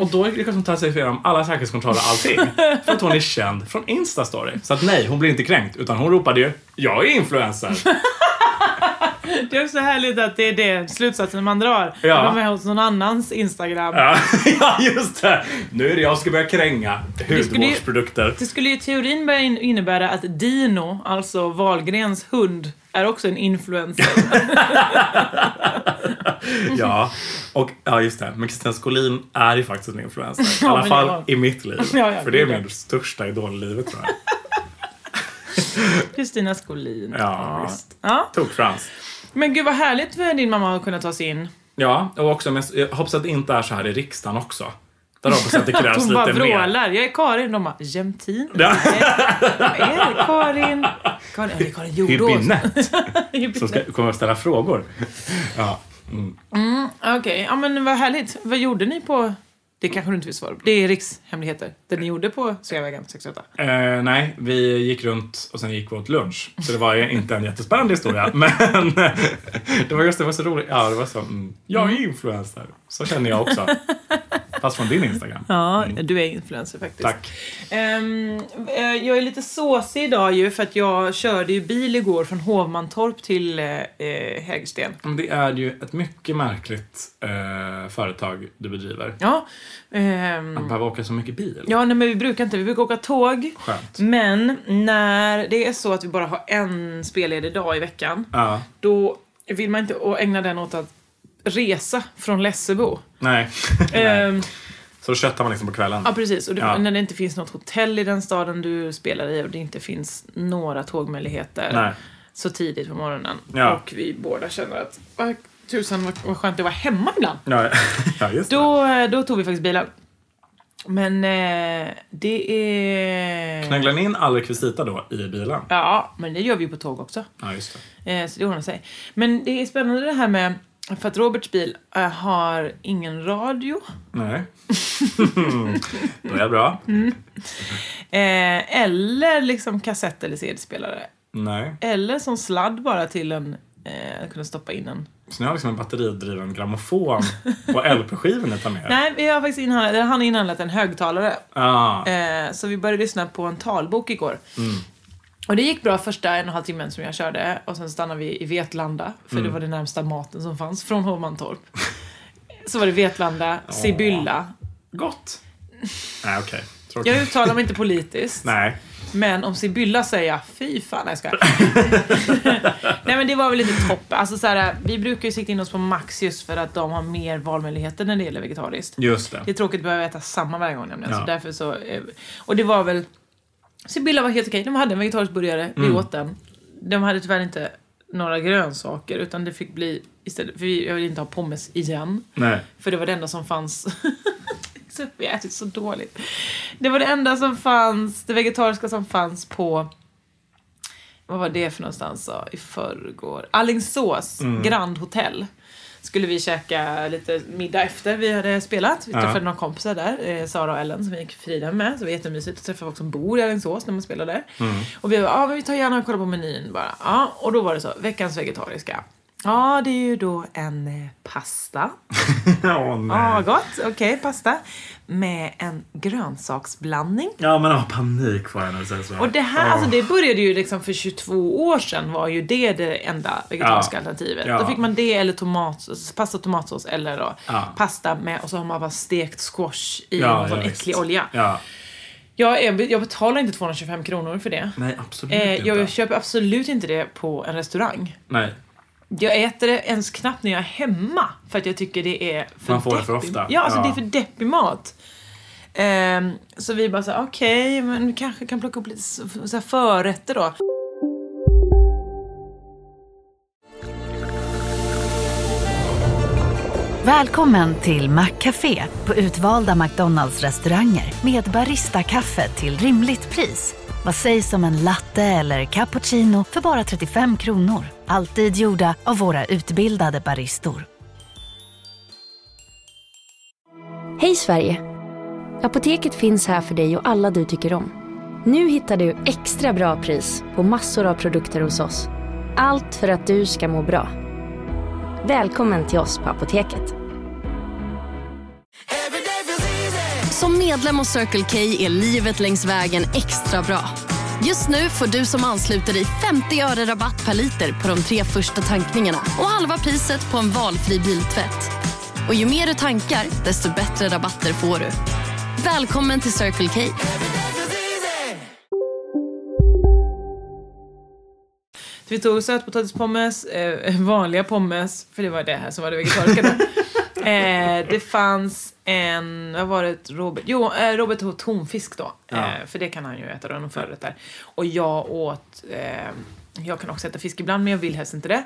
Och då lyckas hon ta sig igenom alla säkerhetskontroller och allting. För att hon är känd från Instastory. Så att nej, hon blir inte kränkt. Utan hon ropade ju, jag är influencer. Det är också härligt att det är det slutsatsen man drar. Ja. De är hos någon annans Instagram. Ja, *laughs* ja, just det. Nu är det jag som ska börja kränga hudvårdsprodukter. Det skulle ju i teorin börja in- innebära att Dino, alltså Wahlgrens hund, är också en influencer. *laughs* Ja, och ja just det. Men Christian Skolin är ju faktiskt en influencer. *laughs* I alla fall ja. i mitt liv. Ja, För det är min största idol i livet tror jag. Kristina Skolin. Ja. Ja. Tok-Frans. Men gud vad härligt för din mamma att kunna ta sig in. Ja, och också, men jag hoppas att det inte är så här i riksdagen också. Där hoppas jag att det *laughs* krävs Hon bara lite mer. vrålar. Jag är Karin. De bara, Jämtin? Ja. Vad är det? Karin? Karin, är det Karin Jordås? Som *laughs* ska komma och ställa frågor. Ja. Okej, ja men vad härligt. Vad gjorde ni på... Det kanske du inte vill svara på. Det är rikshemligheter. Det ni gjorde på Sveavägen 68. Eh, nej, vi gick runt och sen gick vi åt lunch. Så det var ju inte en jättespännande historia. *laughs* Men det var just det, var så roligt. Ja, det var så. Mm, jag är influencer. Så känner jag också. *laughs* Fast från din Instagram. Ja, du är influencer faktiskt. Tack. Ehm, eh, jag är lite såsig idag ju för att jag körde ju bil igår från Hovmantorp till eh, Hägersten. Men Det är ju ett mycket märkligt eh, företag du bedriver. Ja, ehm, Att behöva åka så mycket bil. ja nej, men vi brukar inte, vi brukar åka tåg. Skönt. Men när det är så att vi bara har en spelledig dag i veckan, Ja. då vill man inte ägna den åt att resa från Lessebo. *laughs* Nej. Ehm, Så då köttar man liksom på kvällen. ja, precis. Och det, Ja. när det inte finns något hotell i den staden du spelar i och det inte finns några tågmöjligheter Nej. så tidigt på morgonen. Ja. Och vi båda känner att, vad tusan vad, vad skönt det var hemma ibland. Ja, *laughs* ja just det. Då, då tog vi faktiskt bilen. Men eh, det är... Knögglar ni in all rekvisita då i bilen? Ja, men det gör vi ju på tåg också. Ja, just det. Eh, så det ordnar sig. Men det är spännande det här med För att Roberts bil eh, har ingen radio. Nej. *laughs* Börjar bra. Eh, eller liksom kassett eller CD-spelare. Nej. Eller som sladd bara till en... Eh, kunna stoppa in en. Så ni har liksom en batteridriven grammofon och LP-skivor ni tar med? Nej, vi har faktiskt inhandlat, han inhandlat en högtalare. Ah. Eh, så vi började lyssna på en talbok igår. Mm. Och det gick bra första en och en halv timmen som jag körde. Och sen stannade vi i Vetlanda, för Mm. det var det närmsta maten som fanns från Hovmantorp. Så var det Vetlanda, *laughs* Sibylla. Gott. Nej, okej. Tråkigt. Jag uttalar mig inte politiskt. *laughs* Nej. Men om Sibylla säger jag, fy fan, nej jag. *laughs* Nej men det var väl lite toppen. Alltså så här, vi brukar ju sikta in oss på Max just för att de har mer valmöjligheter när det gäller vegetariskt. Just det. Det är tråkigt att behöva äta samma varje gång nämligen. Ja. Så därför så, eh, och det var väl... Sibylla var helt okej. De hade en vegetarisk burgare. Vi Mm. åt den. De hade tyvärr inte några grönsaker utan det fick bli istället... För jag vill inte ha pommes igen. Nej. För det var det enda som fanns. *laughs* Vi har ätit så dåligt. Det var det enda som fanns, det vegetariska som fanns på... Vad var det för någonstans då? I förrgår? Alingsås Grand Hotel. Skulle vi käka lite middag efter vi hade spelat. Vi Ja. träffade några kompisar där, eh, Sara och Ellen som vi gick Frida med. Så det var jättemysigt att träffa folk som bor i Alingsås när man spelar där. Och vi bara, ja men vi tar gärna och kollar på menyn bara. Ja, och då var det så, veckans vegetariska. Ja, det är ju då en eh, pasta. *laughs* Åh nej. Ja, gott. Okej, pasta. Med en grönsaksblandning. Ja, men jag har panik får jag när du säger så. Och det här, Åh. alltså det började ju liksom för 22 år sedan var ju det det enda vegetariska Ja. alternativet. Ja. Då fick man det eller tomat, pasta tomatsås eller då Ja. pasta med och så har man bara stekt squash i Ja, någon sån ja, visst. äcklig olja. Ja. Jag, är, jag betalar inte 225 kronor för det. Nej, absolut Eh, inte. jag köper absolut inte det på en restaurang. Nej. Jag äter det ens knappt när jag är hemma för att jag tycker det är för Man får det för deppig- ofta. Ja, alltså Ja. det är för deppig mat. Ehm, så vi bara så här, okej, men vi kanske kan plocka upp lite så, så här förrätter då. Välkommen till Maccafé på utvalda McDonalds restauranger med Baristakaffe till rimligt pris. Vad sägs om en latte eller cappuccino för bara 35 kronor? Alltid gjorda av våra utbildade baristor. Hej Sverige! Apoteket finns här för dig och alla du tycker om. Nu hittar du extra bra pris på massor av produkter hos oss. Allt för att du ska må bra. Välkommen till oss på Apoteket. Som medlem hos Circle K är livet längs vägen extra bra. Just nu får du som ansluter dig 50 öre rabatt per liter på de tre första tankningarna och halva priset på en valfri biltvätt. Och ju mer du tankar, desto bättre rabatter får du. Välkommen till Circle K. Vi tog sötpotatispommes, eh, vanliga pommes, för det var det här som var det vegetariska då eh, det fanns en, vad var det, Robert? Jo, eh, Robert åt tonfisk då. Ja. Eh, för det kan han ju äta då, någon förrätt där. Och jag åt, eh, jag kan också äta fisk ibland men jag vill helst inte det.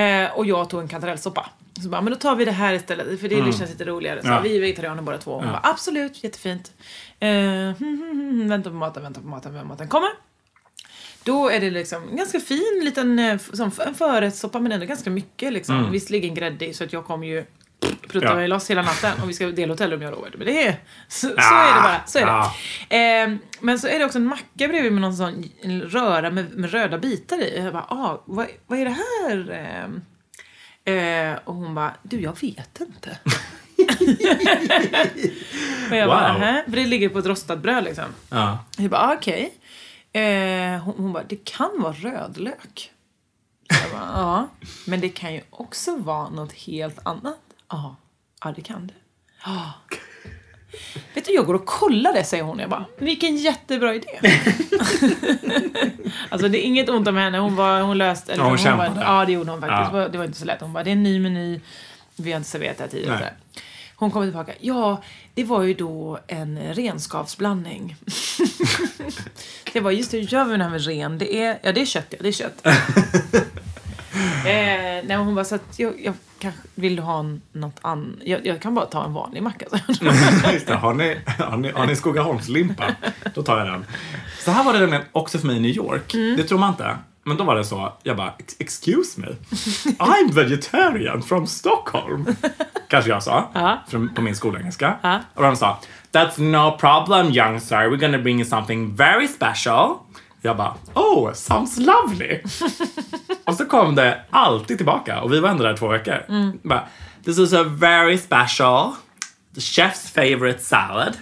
Eh, och jag tog en kantarellsoppa. Så bara, men då tar vi det här istället, för det känns lite roligare. Så Ja. vi är vegetarianer båda två. Hon Ja. bara, absolut, jättefint. Eh, hmm, hmm, hmm, vänta på maten, vänta på maten, vänta på maten kommer. Då är det liksom en ganska fin liten f- som en förrättssoppa men ändå ganska mycket liksom. Mm. Visserligen gräddig så att jag kommer ju prutta Ja. loss hela natten och vi ska dela hotellrum jag och Robert. Men det är, så, så Ah, är det bara. Så är ah. det. Eh, men så är det också en macka bredvid med någon sån röra med, med röda bitar i. Jag bara, ah, vad, vad är det här? Eh, eh, och hon bara, du jag vet inte. *laughs* och jag bara, Wow. "Nähä?" För det ligger på ett rostat bröd liksom. Ja. Jag bara, ah, okej. Eh, hon, hon bara, det kan vara rödlök. Så Jag bara, ja. Men det kan ju också vara något helt annat. Ja, ja det kan det. Ja. *laughs* Vet du, jag går och kollar det, säger hon. Jag bara, vilken jättebra idé. *laughs* alltså det är inget ont om henne. Hon, var, hon löste... Eller Ja, hon var, kämpade. Ja, det gjorde hon faktiskt. Ja. Det, var, inte så lätt. Hon bara, det är en ny meny. Vi har inte serverat det här tidigare. Hon kommer tillbaka. Ja, det var ju då en renskapsblandning. *laughs* det var just det, hur gör vi det här med ren? Det är, ja det är kött, ja det är kött. Nej, hon bara, så att jag, jag kanske, vill du ha något annat? Jag, jag kan bara ta en vanlig macka. *laughs* Just det. Har ni, har ni, har ni Skogaholmslimpa? Då tar jag den. Så här var det nämligen också för mig i New York. Mm. Det tror man inte. Men då var det så, jag bara, "Ex- excuse me, I'm vegetarian from Stockholm. Kanske jag sa, från, på min skolengelska. Och de sa, that's no problem young sir, we're gonna bring you something very special. Jag bara, oh, sounds lovely. *laughs* och så kom det alltid tillbaka och vi var ändå där två veckor. Bara, This is a very special, the chef's favorite salad.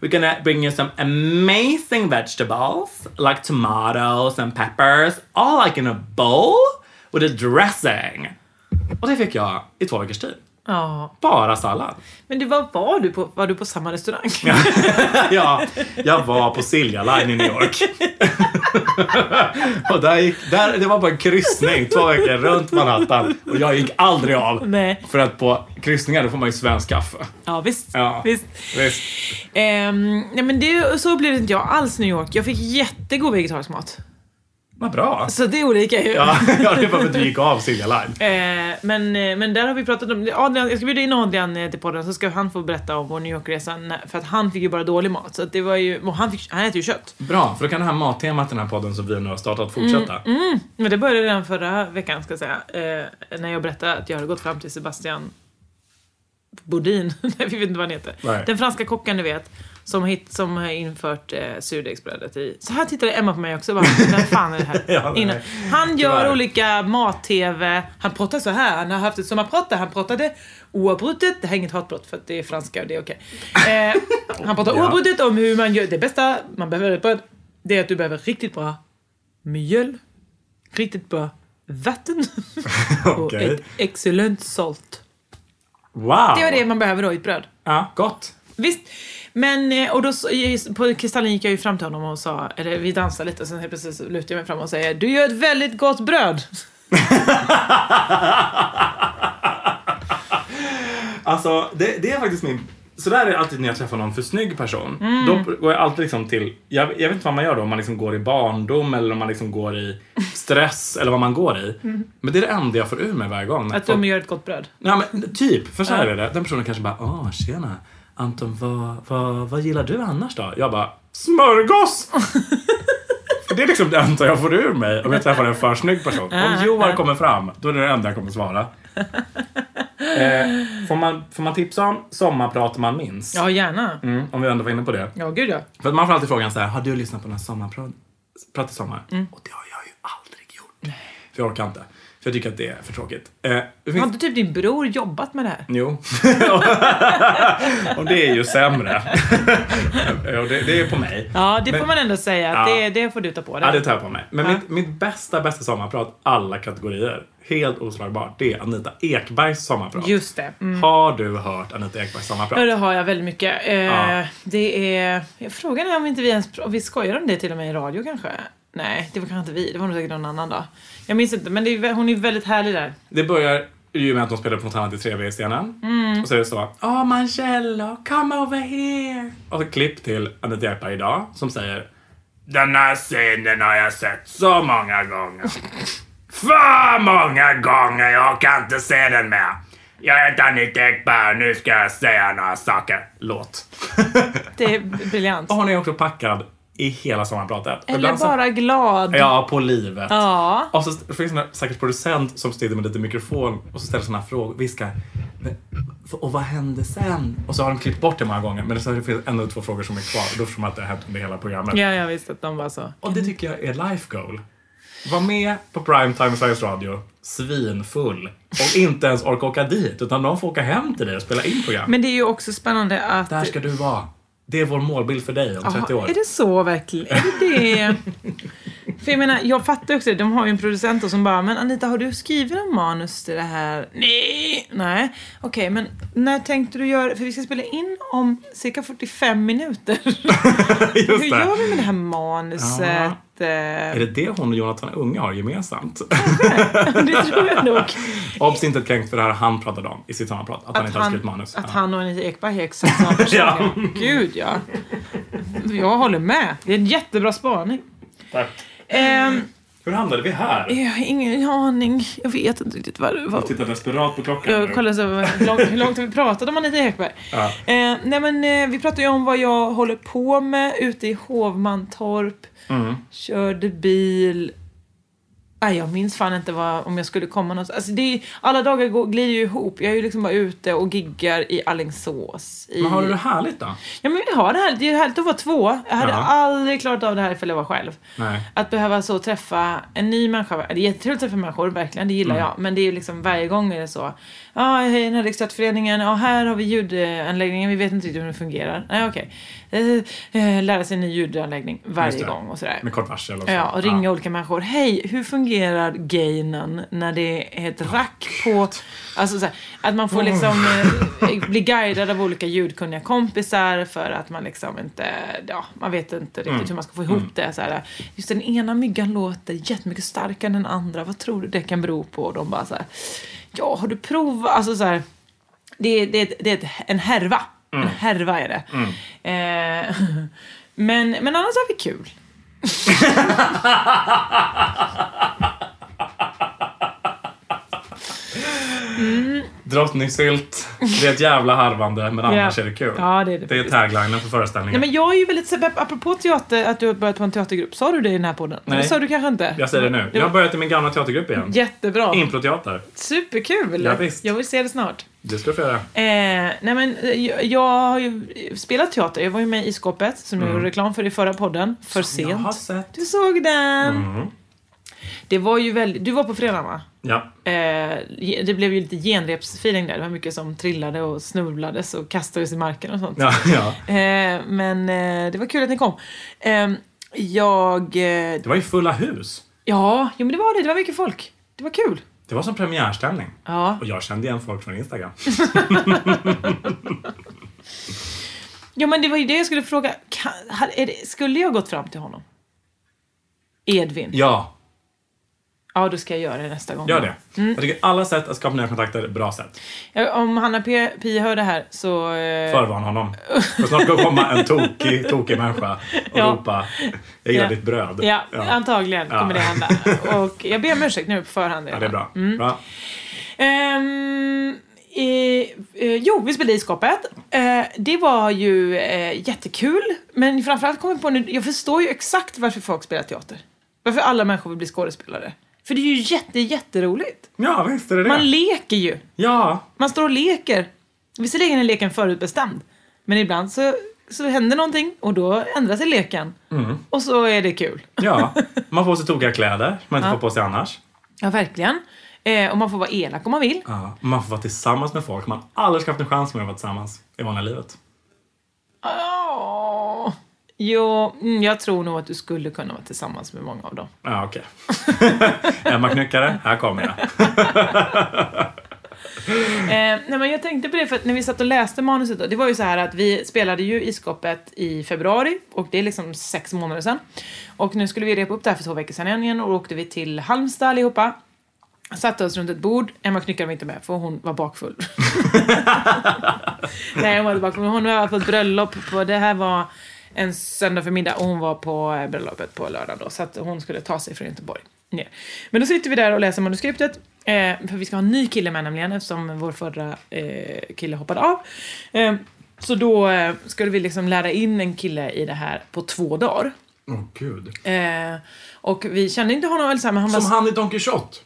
We're gonna bring you some amazing vegetables like tomatoes and peppers, all like in a bowl with a dressing. Och det fick jag i två veckors tid. Ja. Bara sallad. Men det var, var, du på, var du på samma restaurang? *laughs* ja, jag var på Silja Line i New York. *laughs* och där gick, där, det var bara en kryssning två veckor runt Manhattan. Och jag gick aldrig av. Nej. För att på kryssningar då får man ju svensk kaffe. Ja, visst. Ja. visst. Visst. Ehm, nej, men det, så blev det inte jag alls i New York. Jag fick jättegod vegetarisk mat. Vad bra. Så det är olika ju. Ja, ja, det var för att du gick av Silja Line. Eh, men, eh, men där har vi pratat om, Adrian, jag ska bjuda in Adrian eh, till podden så ska han få berätta om vår New York-resa. För att han fick ju bara dålig mat. Så det var ju, han, fick, han äter ju kött. Bra, för då kan det här mattemat i den här podden som vi nu har startat fortsätta. Men det började redan förra veckan ska jag säga. Eh, när jag berättade att jag hade gått fram till Sebastian Bodin, *laughs* nej vi vet inte vad han heter. Nej. Den franska kocken du vet. Som, hit, som har infört eh, surdegsbrödet i... Så här tittade Emma på mig också. Bara, Vem fan är det här? *laughs* Ja. Innan. Han gör Tyvärr. olika mat-tv. Han pratar så här. Han har haft ett sommarprat han pratade oavbrutet. Det här är inget hatbrott för att det är franska och det är okej. Eh, han pratar Ja. oavbrutet om hur man gör... Det bästa man behöver ett bröd, det är att du behöver riktigt bra mjöl, riktigt bra vatten *laughs* och Okej. ett excellent salt. Wow! Det var det man behöver då i ett bröd. Ja, gott. Visst. Men, eh, och då på Kristallen gick jag ju fram till honom och sa, eller vi dansade lite och sen helt så lutade jag mig fram och säger Du gör ett väldigt gott bröd. *laughs* Alltså, det, det är faktiskt min... Så där är det alltid när jag träffar någon för snygg person. Mm. Då går jag alltid liksom till... Jag, jag vet inte vad man gör då, om man liksom går i barndom eller om man liksom går i stress eller vad man går i. Men det är det enda jag får ur mig varje gång. Mm. Att folk- de gör ett gott bröd. Ja, men typ. För så här är det. Den personen kanske bara, åh, tjena. Anton, vad, vad, vad gillar du annars då? Jag bara, smörgås! *laughs* det är liksom det enda jag får ur mig om jag träffar en för snygg person. Om Johan kommer fram, då är det det enda jag kommer svara. *laughs* Eh, får, man, får man tipsa om sommarprat man minns? Ja, gärna. Mm, om vi ändå var inne på det. Ja, gud ja. För att man får alltid frågan så här, har du lyssnat på någon sommarprat prat i sommar? Mm. Och det har jag ju aldrig gjort. För jag orkar inte. För jag tycker att det är för tråkigt. Eh, finns- Har inte typ din bror jobbat med det här? Jo. *laughs* och det är ju sämre. *laughs* det, det är på mig. Ja, det Men- får man ändå säga. Ja. det, det får du ta på dig. Ja, det tar jag på mig. Men Ja. mitt, mitt bästa, bästa sommarprat, alla kategorier, helt oslagbart, det är Anita Ekbergs sommarprat. Just det. Mm. Har du hört Anita Ekbergs sommarprat? Ja, det har jag väldigt mycket. Eh, Ja. Det är... Frågan är om inte vi ens... Om vi skojar om det till och med i radio kanske? Nej, det var kanske inte vi. Det var nog säkert någon annan då. Jag minns inte, men är, hon är väldigt härlig där. Det börjar ju med att de spelar på något annat i 3V-scenen. Mm. Och så är det så. Åh, Mancello, come over here. Och så klipp till Anita Ekberg idag som säger Den här scenen har jag sett så många gånger. *laughs* För många gånger, jag kan inte se den mer. Jag heter Anita Ekberg nu ska jag säga några saker. Låt. Det är briljant. Och hon är också packad i hela sommarpratet. Eller så- bara glad. Ja, på livet. Ja. Och så finns det säkert producent som sitter med lite mikrofon och så ställer såna frågor, viskar. "Men, Och vad hände sen? Och så har de klippt bort det många gånger men så finns det en eller två frågor som är kvar och då förstår man att det har hänt under hela programmet. Ja, jag visste att de var så. Och det tycker jag är life goal. Var med på primetime Sveriges Radio, svinfull och inte ens orka åka dit utan de får åka hem till dig och spela in program. Men det är ju också spännande att... Där ska du vara. Det är vår målbild för dig om 30 år. Är det så verkligen? Är det det? *laughs* För jag menar, jag fattar också det. De har ju en producent som bara, men Anita, har du skrivit en manus till det här? Nej. Nej. Okej, men när tänkte du göra För vi ska spela in om cirka 45 minuter. *laughs* Hur gör vi med det här manuset? Är Eh, det det hon och Jonathan Unge har gemensamt? *laughs* det tror jag nog. Obs inte ett kränkt för det här han pratade om i sitt sommarprat. Att, han inte har skrivit manus. att Ja. han och Anita Ekberg är exakt samma *laughs* person. Ja. Gud ja. Jag håller med. Det är en jättebra spaning. Tack. Ehm, Hur hamnade vi här? jag har ingen aning. Jag vet inte riktigt vad det var. Jag tittar desperat på klockan Jag nu. kollar så hur långt, hur långt har vi pratat om Anita Ekberg? Ja. Eh, nej men eh, vi pratade ju om vad jag håller på med ute i Hovmantorp. Mm. Körde bil. Nej, jag minns fan inte vad, om jag skulle komma någonstans. Alltså det är, alla dagar går, glider ju ihop. Jag är ju liksom bara ute och giggar i Alingsås. I... Men har du det härligt då? Ja, men vi har det här. Det är härligt att vara två. Jag hade Ja. aldrig klarat av det här ifall jag var själv. Nej. Att behöva så träffa en ny människa. Det är jättetrevligt att träffa människor, verkligen. Det gillar Mm. jag. Men det är ju liksom varje gång är det så. Ja, hej, den här Riksteaterföreningen. Ja, här har vi ljudanläggningen. Vi vet inte riktigt hur den fungerar. Nej, okej. Eh, eh, lära sig en ny ljudanläggning varje det. gång och sådär. Med kort varsel och så. Ja, och ringa olika människor. Hej, hur fungerar gainen när det är ett rack på... Alltså så här, att man får liksom eh, bli guidad av olika ljudkunniga kompisar för att man liksom inte... Ja, man vet inte riktigt Mm. hur man ska få ihop det. Så här, just den ena myggan låter jättemycket starkare än den andra. Vad tror du det kan bero på? Och de bara så här, ja, har du provat? Alltså så här, det, är- det, det är ett- en härva. En härva är det. Eh, *laughs* men, men annars har vi kul. *laughs* Drottningsylt, det är ett jävla harvande men annars är det kul. Ja, det är det Det är taglinen för föreställningen. Nej, men jag är ju väldigt apropå teater, att du har börjat på en teatergrupp. Sa du det i den här podden? Nej. Det sa du kanske inte? Jag säger det nu. Jag har börjat i min gamla teatergrupp igen. jättebra. Improteater. Superkul! Ja, visst. Jag vill se det snart. Det ska du få göra. Eh, nej men, eh, jag, jag har ju spelat teater. Jag var ju med i Skåpet, som jag gjorde reklam för i förra podden. För Mm. Jag har sent. sett. Du såg den! Mm. Det var ju väldigt... Du var på fredag va? Ja. Eh, det blev ju lite genrepsfeeling där. Det var mycket som trillade och snubblades och kastades i marken och sånt. Ja, ja. Eh, men eh, det var kul att ni kom. Eh, jag... Eh, Det var ju fulla hus. ja, jo, men det var det. Det var mycket folk. Det var kul. Det var som premiärstämning. Ja. Och jag kände igen folk från Instagram. *laughs* ja, men det var ju det jag skulle fråga. Kan, hade- det, skulle jag gått fram till honom? Edvin? Ja, Ja, då ska jag göra det nästa gång. gör det. Jag tycker alla sätt att skapa nya kontakter är bra sätt. Ja, Om Hanna P. Pi hör det här så... Eh, Förvarna honom. För snart kommer komma en tokig, tokig människa och Ja. ropa Jag gillar Ja. ditt bröd. Ja, antagligen Ja. kommer det hända. *laughs* Och jag ber om ursäkt nu på förhand. Ja, det är bra. Mm. bra. Ehm, eh, eh, jo, vi spelade i skåpet. Eh, det var ju eh, jättekul. Men framförallt kom jag på nu, jag förstår ju exakt varför folk spelar teater. Varför alla människor vill bli skådespelare. För det är ju jätte, jätteroligt. Ja, visst är det det. Man leker ju. Ja, Man står och leker. Visserligen är leken förutbestämd. Men ibland så, så händer någonting och då ändrar sig leken. Mm. Och så är det kul. ja. *laughs* Man får sig tokiga kläder man inte Ja. får på sig annars. Ja, verkligen. Eh, och man får vara elak om man vill. Ja. Man får vara tillsammans med folk man aldrig ska haft en chans med att vara tillsammans i vanliga livet. Jo, mm, jag tror nog att du skulle kunna vara tillsammans med många av dem. Ja, okej. *laughs* Emma Knyckare, här kommer jag. *laughs* Eh, nej, men jag tänkte på det för att när vi satt och läste manuset då, det var ju så här att vi spelade ju i skåpet i februari och det är liksom sex månader sedan. Och nu skulle vi repa upp det här för två veckor sedan igen och då åkte vi till Halmstad allihopa. Satte oss runt ett bord. Emma Knyckare var inte med för hon var bakfull. *laughs* Nej, hon var inte bakfull. Hon var på ett bröllop. På, det här var en söndag förmiddag och hon var på eh, bröllopet på lördag då. Så att hon skulle ta sig från Göteborg ner. Men då sitter vi där och läser manuskriptet. Eh, för vi ska ha en ny kille med nämligen eftersom vår förra eh, kille hoppade av. Eh, så då eh, skulle vi liksom lära in en kille i det här på två dagar. Åh, gud. Eh, och vi kände inte honom, eller så här, men han Som var... han i Don Quijote.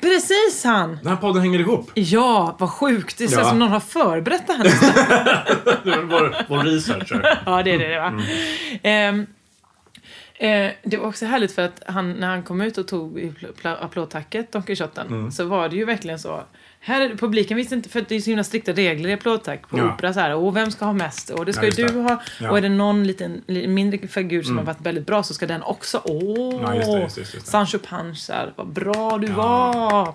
Precis han! Den här podden hänger ihop. Ja, vad sjukt. Det känns Ja. som någon har förberett det här nästan. *laughs* Vår, vår researcher. *laughs* Ja, det är det, det va? Ehm, eh, det var också härligt för att han, när han kom ut och tog applådtacket, Don Quijoten, så var det ju verkligen så. Här är det, publiken visste inte, för det är så himla strikta regler i applådtack på Ja. opera. Så här, och vem ska ha mest? Och det ska Ja, ju du det. ha. Ja. Och är det någon liten, li- mindre figur som har varit väldigt bra så ska den också. Åh! Ja, just det, just det, just. Sancho Panza, vad bra du var!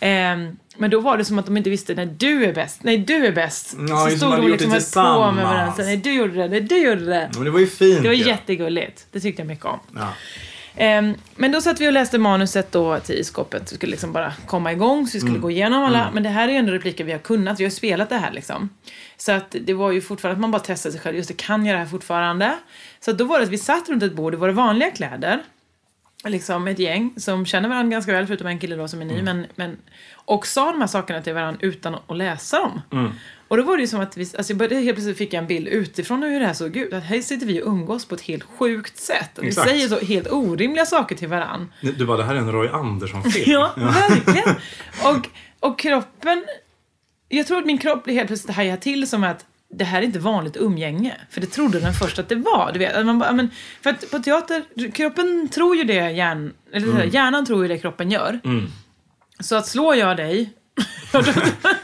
Ehm, men då var det som att de inte visste när du är bäst. Nej, du är bäst. Ja, så stod de liksom höll på med varandra. Nej, du gjorde det. Nej, du gjorde det. Men det var ju fint Det var ju. jättegulligt. Det tyckte jag mycket om. Ehm, men då satt vi och läste manuset då till skåpet. Vi skulle liksom bara komma igång så vi skulle Mm. gå igenom alla. Men det här är ju ändå repliker vi har kunnat. Vi har ju spelat det här liksom. Så att det var ju fortfarande att man bara testade sig själv. Just det, kan jag det här fortfarande? Så att då var det att vi satt runt ett bord i våra vanliga kläder. liksom ett gäng som känner varandra ganska väl, förutom en kille då som är ny, men, men, och sa de här sakerna till varandra utan att läsa dem. Mm. Och då var det ju som att vi, alltså jag började, helt plötsligt fick jag en bild utifrån hur det här såg ut. Att här sitter vi och umgås på ett helt sjukt sätt. Vi Exakt. säger så helt orimliga saker till varandra. Du bara, det här är en Roy Andersson-film. *laughs* Ja, verkligen. Och, och kroppen... Jag tror att min kropp blev helt plötsligt hajade till som att det här är inte vanligt umgänge. För det trodde den först att det var. Du vet, man bara, men, för att på teater, kroppen tror ju det, hjärn, eller här, hjärnan tror ju det kroppen gör. Mm. Så att slår jag dig, *laughs* då,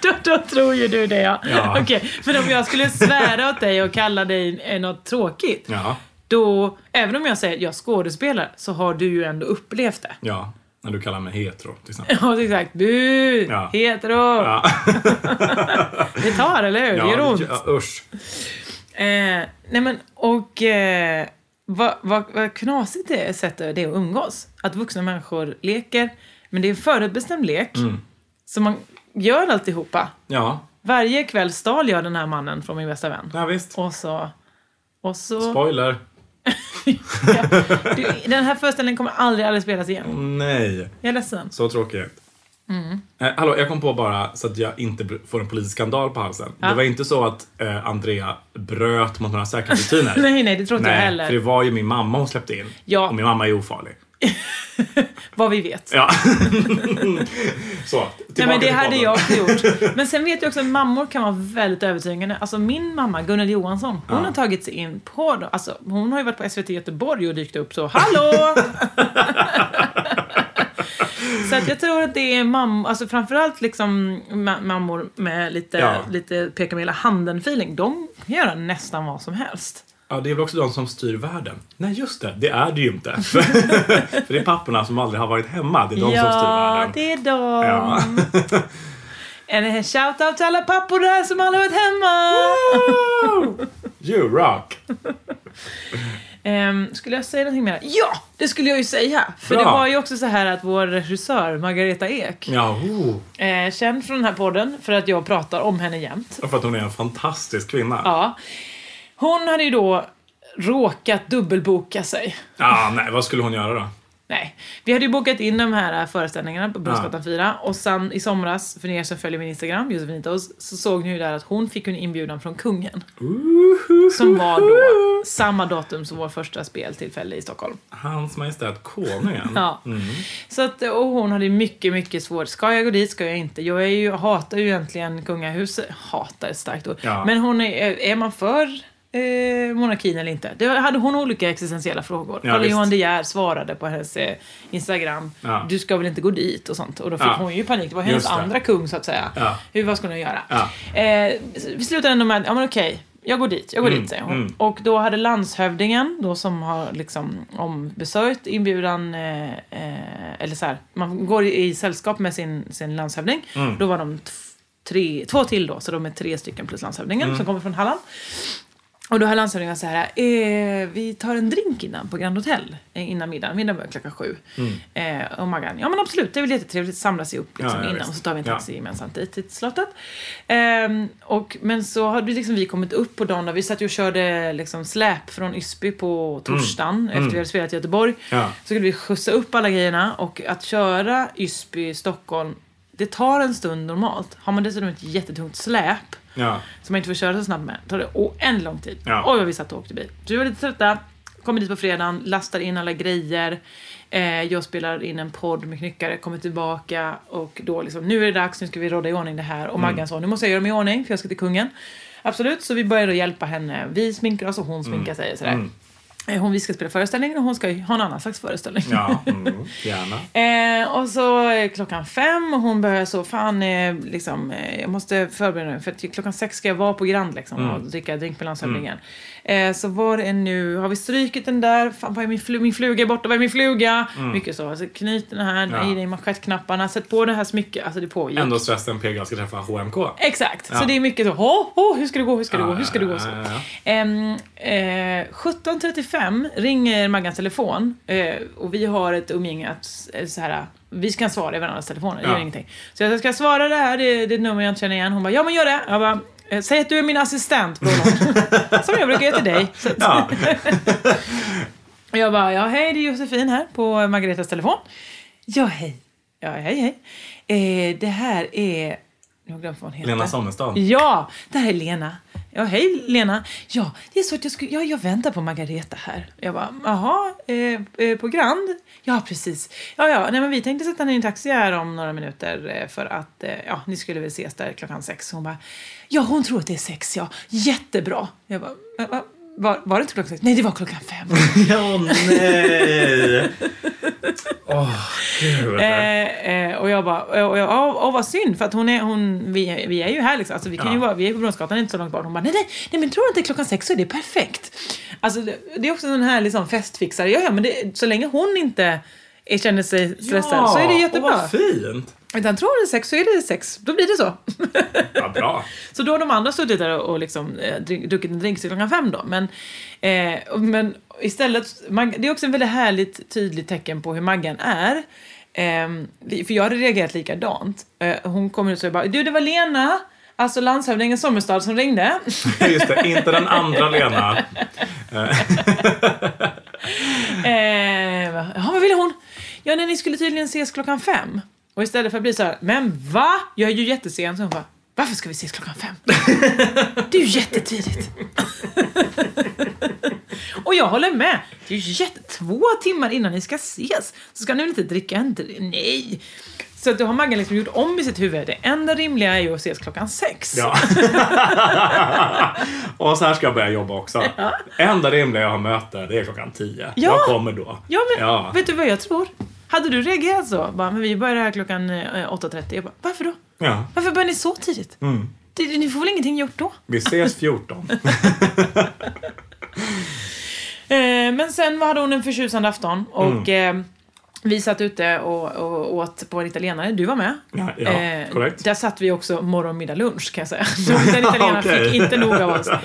då, då, tror ju du det ja. Ja. Okej, men om jag skulle svära åt dig och kalla dig eh, något tråkigt. Ja, Då, även om jag säger att jag skådespelar, så har du ju ändå upplevt det. ja. När du kallar mig hetero, till exempel. Ja, exakt. Bu! Ja. Hetero! Ja, *laughs* Det tar, eller hur? det gör ont. ja, usch. Eh, nej men, och eh, vad, vad, vad knasigt det är sättet det är att umgås. Att vuxna människor leker, men det är en förutbestämd lek. Mm. Så man gör alltihopa. Ja, Varje kväll stal jag den här mannen från min bästa vän. ja visst. Och så... Och så... Spoiler. *laughs* Ja, du, den här föreställningen kommer aldrig, aldrig spelas igen. Nej, Jag är ledsen. så tråkigt. Mm. Eh, hallå, jag kom på bara så att jag inte får en politisk skandal på halsen. Ja. Det var inte så att eh, Andrea bröt mot några säkerhetsrutiner. *laughs* Nej, nej, det tror inte jag heller. för det var ju min mamma hon släppte in. Ja. Och min mamma är ofarlig. *laughs* Vad vi vet. Ja. *laughs* så, Nej, men det hade jag också gjort. *laughs* Men sen vet jag också att mammor kan vara väldigt övertygande. Alltså min mamma, Gunnel Johansson, hon har tagit sig in på... Alltså, hon har ju varit på SVT Göteborg och dykt upp så Hallå! så att jag tror att det är mammor, alltså framförallt liksom ma- mammor med lite, Ja. lite peka med hela handen-feeling. De kan göra nästan vad som helst. Ja, det är väl också de som styr världen. Nej, just det. Det är det ju inte. *laughs* för det är papporna som aldrig har varit hemma. Det är de som styr ja, världen. det är de. Ja. *laughs* En shout-out till alla pappor där som aldrig varit hemma! You rock! *laughs* Ehm, skulle jag säga någonting mer? Ja, det skulle jag ju säga! För Bra. det var ju också så här att vår regissör, Margareta Ek, Ja, oh. eh, känd från den här podden för att jag pratar om henne jämt. För att hon är en fantastisk kvinna. Ja. Hon hade ju då råkat dubbelboka sig. Ah, nej, vad skulle hon göra då? Nej, vi hade ju bokat in de här föreställningarna på Brunnsgatan 4 och sen i somras, för er som följer min Instagram, Josefinitos, så såg ni ju där att hon fick en inbjudan från kungen. Som var då samma datum som vår första speltillfälle i Stockholm. Hans Majestät Konungen. *laughs* Ja. Mm. Så att, och hon hade mycket, mycket svårt. Ska jag gå dit? Ska jag inte? Jag är ju, hatar ju egentligen kungahuset. Hatar ett starkt ord. Ja. Men hon är, är man för eh, monarkin eller inte? Det hade hon olika existentiella frågor. Ja, Carl visst. Johan De Geer svarade på hennes eh, Instagram. Ja. Du ska väl inte gå dit och sånt. Och då fick Ja. hon ju panik. Det var hennes andra kung så att säga. Ja. Hur, vad skulle hon göra? Ja. Eh, vi slutade ändå med, ja men okej, jag går dit, jag går Mm, dit säger hon. mm. Och då hade landshövdingen, då som har liksom ombesörjt inbjudan, eh, eh, eller så här, man går i, sällskap med sin, sin landshövding. Mm. Då var de tre, två till då, så de är tre stycken plus landshövdingen Mm. som kommer från Halland. Och då har landshövdingen så här, eh, vi tar en drink innan på Grand Hotel eh, innan middagen. Middagen börjar klockan sju. Eh, och Maggan, ja men absolut, det är väl jättetrevligt samla sig upp liksom, Mm. Ja, ja, innan visst. och så tar vi en Ja. taxi gemensamt dit till slottet. Ehm, och, men så hade liksom vi kommit upp på dagen och vi satt ju och körde liksom släp från Ysby på torsdagen efter vi hade spelat i Göteborg. Mm. Ja. Så skulle vi skjutsa upp alla grejerna och att köra Ysby, Stockholm, det tar en stund normalt. Har man dessutom ett jättetungt släp Ja. som man inte får köra så snabbt med, tar det oändligt lång tid. Ja. Oj vad vi satt och åkte bil. Så vi var lite trötta, kommer dit på fredagen, lastar in alla grejer. Eh, jag spelar in en podd med knyckare, kommer tillbaka och då liksom, nu är det dags, nu ska vi råda i ordning det här. Och Maggan sa, nu måste jag göra mig i ordning för jag ska till kungen. Absolut, så vi började hjälpa henne. Vi sminkar oss och hon sminkar sig. och Sådär. Mm. Eh, Hon vi ska spela föreställning och hon ska ha en annan slags föreställning. Ja, mm, *laughs* gärna. Eh, och så klockan fem och hon börjar så, fan, eh, liksom, eh, jag måste förbereda mig för att klockan sex ska jag vara på Grand liksom, Mm. och dricka drink med landshövdingen. Eh, så var det nu, har vi strykit den där, fan vad är min, flu- min fluga är borta, vad är min fluga? Mycket så, alltså, knyt den här, Mm. Ja. i dig manschettknapparna, sätt på det här smycket, alltså det pågick. Ändå stressen PGA ska träffa HMK. Exakt, Ja. så det är mycket så, oh, oh, hur ska det gå, hur ska det Ja, gå, hur ska det gå? Så. Ehm, eh, 17.35 ringer Maggans telefon eh, och vi har ett umgänge att eh, så här, vi ska svara i varandras telefoner, det Ja. gör ingenting. Så jag ska svara det här, det, det är ett nummer jag inte känner igen. Hon bara, ja men gör det. Jag bara, säg att du är min assistent, bror. *laughs* Som jag brukar göra till dig. Ja. Och *laughs* jag bara, ja hej det är Josefin här på Margaretas telefon. Ja hej. Ja hej hej. Eh, det här är... Jag har glömt vad hon heter. Lena Sommestad. Ja, det här är Lena. Ja, hej Lena. Ja, det är så att jag, skulle, ja, jag väntar på Margareta här. Jag bara, jaha, eh, eh, på Grand? Ja, precis. Ja, ja, nej men vi tänkte sätta ner en taxi här om några minuter eh, för att, eh, ja, ni skulle väl ses där klockan sex. Hon bara, ja hon tror att det är sex, ja. Jättebra. Jag bara, "Va- va- var, var det inte klockan sex? Nej, det var klockan fem. *laughs* Ja, nej! Åh, gud. Eh, eh, och jag bara, och jag, åh, åh, vad synd för att hon är, hon, vi, vi är ju här liksom. Alltså, vi kan ju Ja. vara, vi är på Brunnsgatan inte så långt bort. Hon bara, nej, nej, nej men tror du inte klockan sex så är det perfekt. Alltså det, det är också en här liksom festfixare. Ja, ja, men det, så länge hon inte känner sig stressad så är det jättebra. Åh, vad fint! Utan tror det sex så är det sex. Då blir det så. Ja, bra. *laughs* Så då har de andra suttit där och liksom, eh, druckit en drink till klockan fem då. Men, eh, men istället, man, det är också en väldigt härligt tydligt tecken på hur Maggan är. Vi- för jag hade reagerat likadant. Eh, hon kommer ut och bara, du det var Lena, alltså landshövdingen Sommerstad som ringde. *laughs* Just det, inte den andra Lena. *laughs* Eh, ja, vad ville hon? Ja, nej, ni skulle tydligen ses klockan fem. Och istället för att bli så här, men va? Jag är ju jättesen. Så hon bara, varför ska vi ses klockan fem? *laughs* Det är ju jättetidigt. Och jag håller med. Det är ju jätte... Två timmar innan ni ska ses så ska ni väl inte dricka en Nej. Så att då har Maggan liksom gjort om i sitt huvud. Det enda rimliga är ju att ses klockan sex. Ja. *laughs* och så här ska jag börja jobba också. Enda rimliga jag har möte, det är klockan 10. Ja. Jag kommer då. Ja, men Ja. vet du vad jag tror? Hade du reagerat så? Bara, men vi börjar här klockan eh, 8.30. Jag bara, varför då? Ja. Varför börjar ni så tidigt? Mm. Ni får väl ingenting gjort då? Vi ses 14. *laughs* *laughs* Eh, men sen hade hon en förtjusande afton och Mm. Vi satt ute och, och åt på en italienare. Du var med. Ja, ja, Eh, korrekt. Där satt vi också morgon, middag, lunch kan jag säga. *laughs* Den italienaren Okej. fick inte nog av oss. *laughs*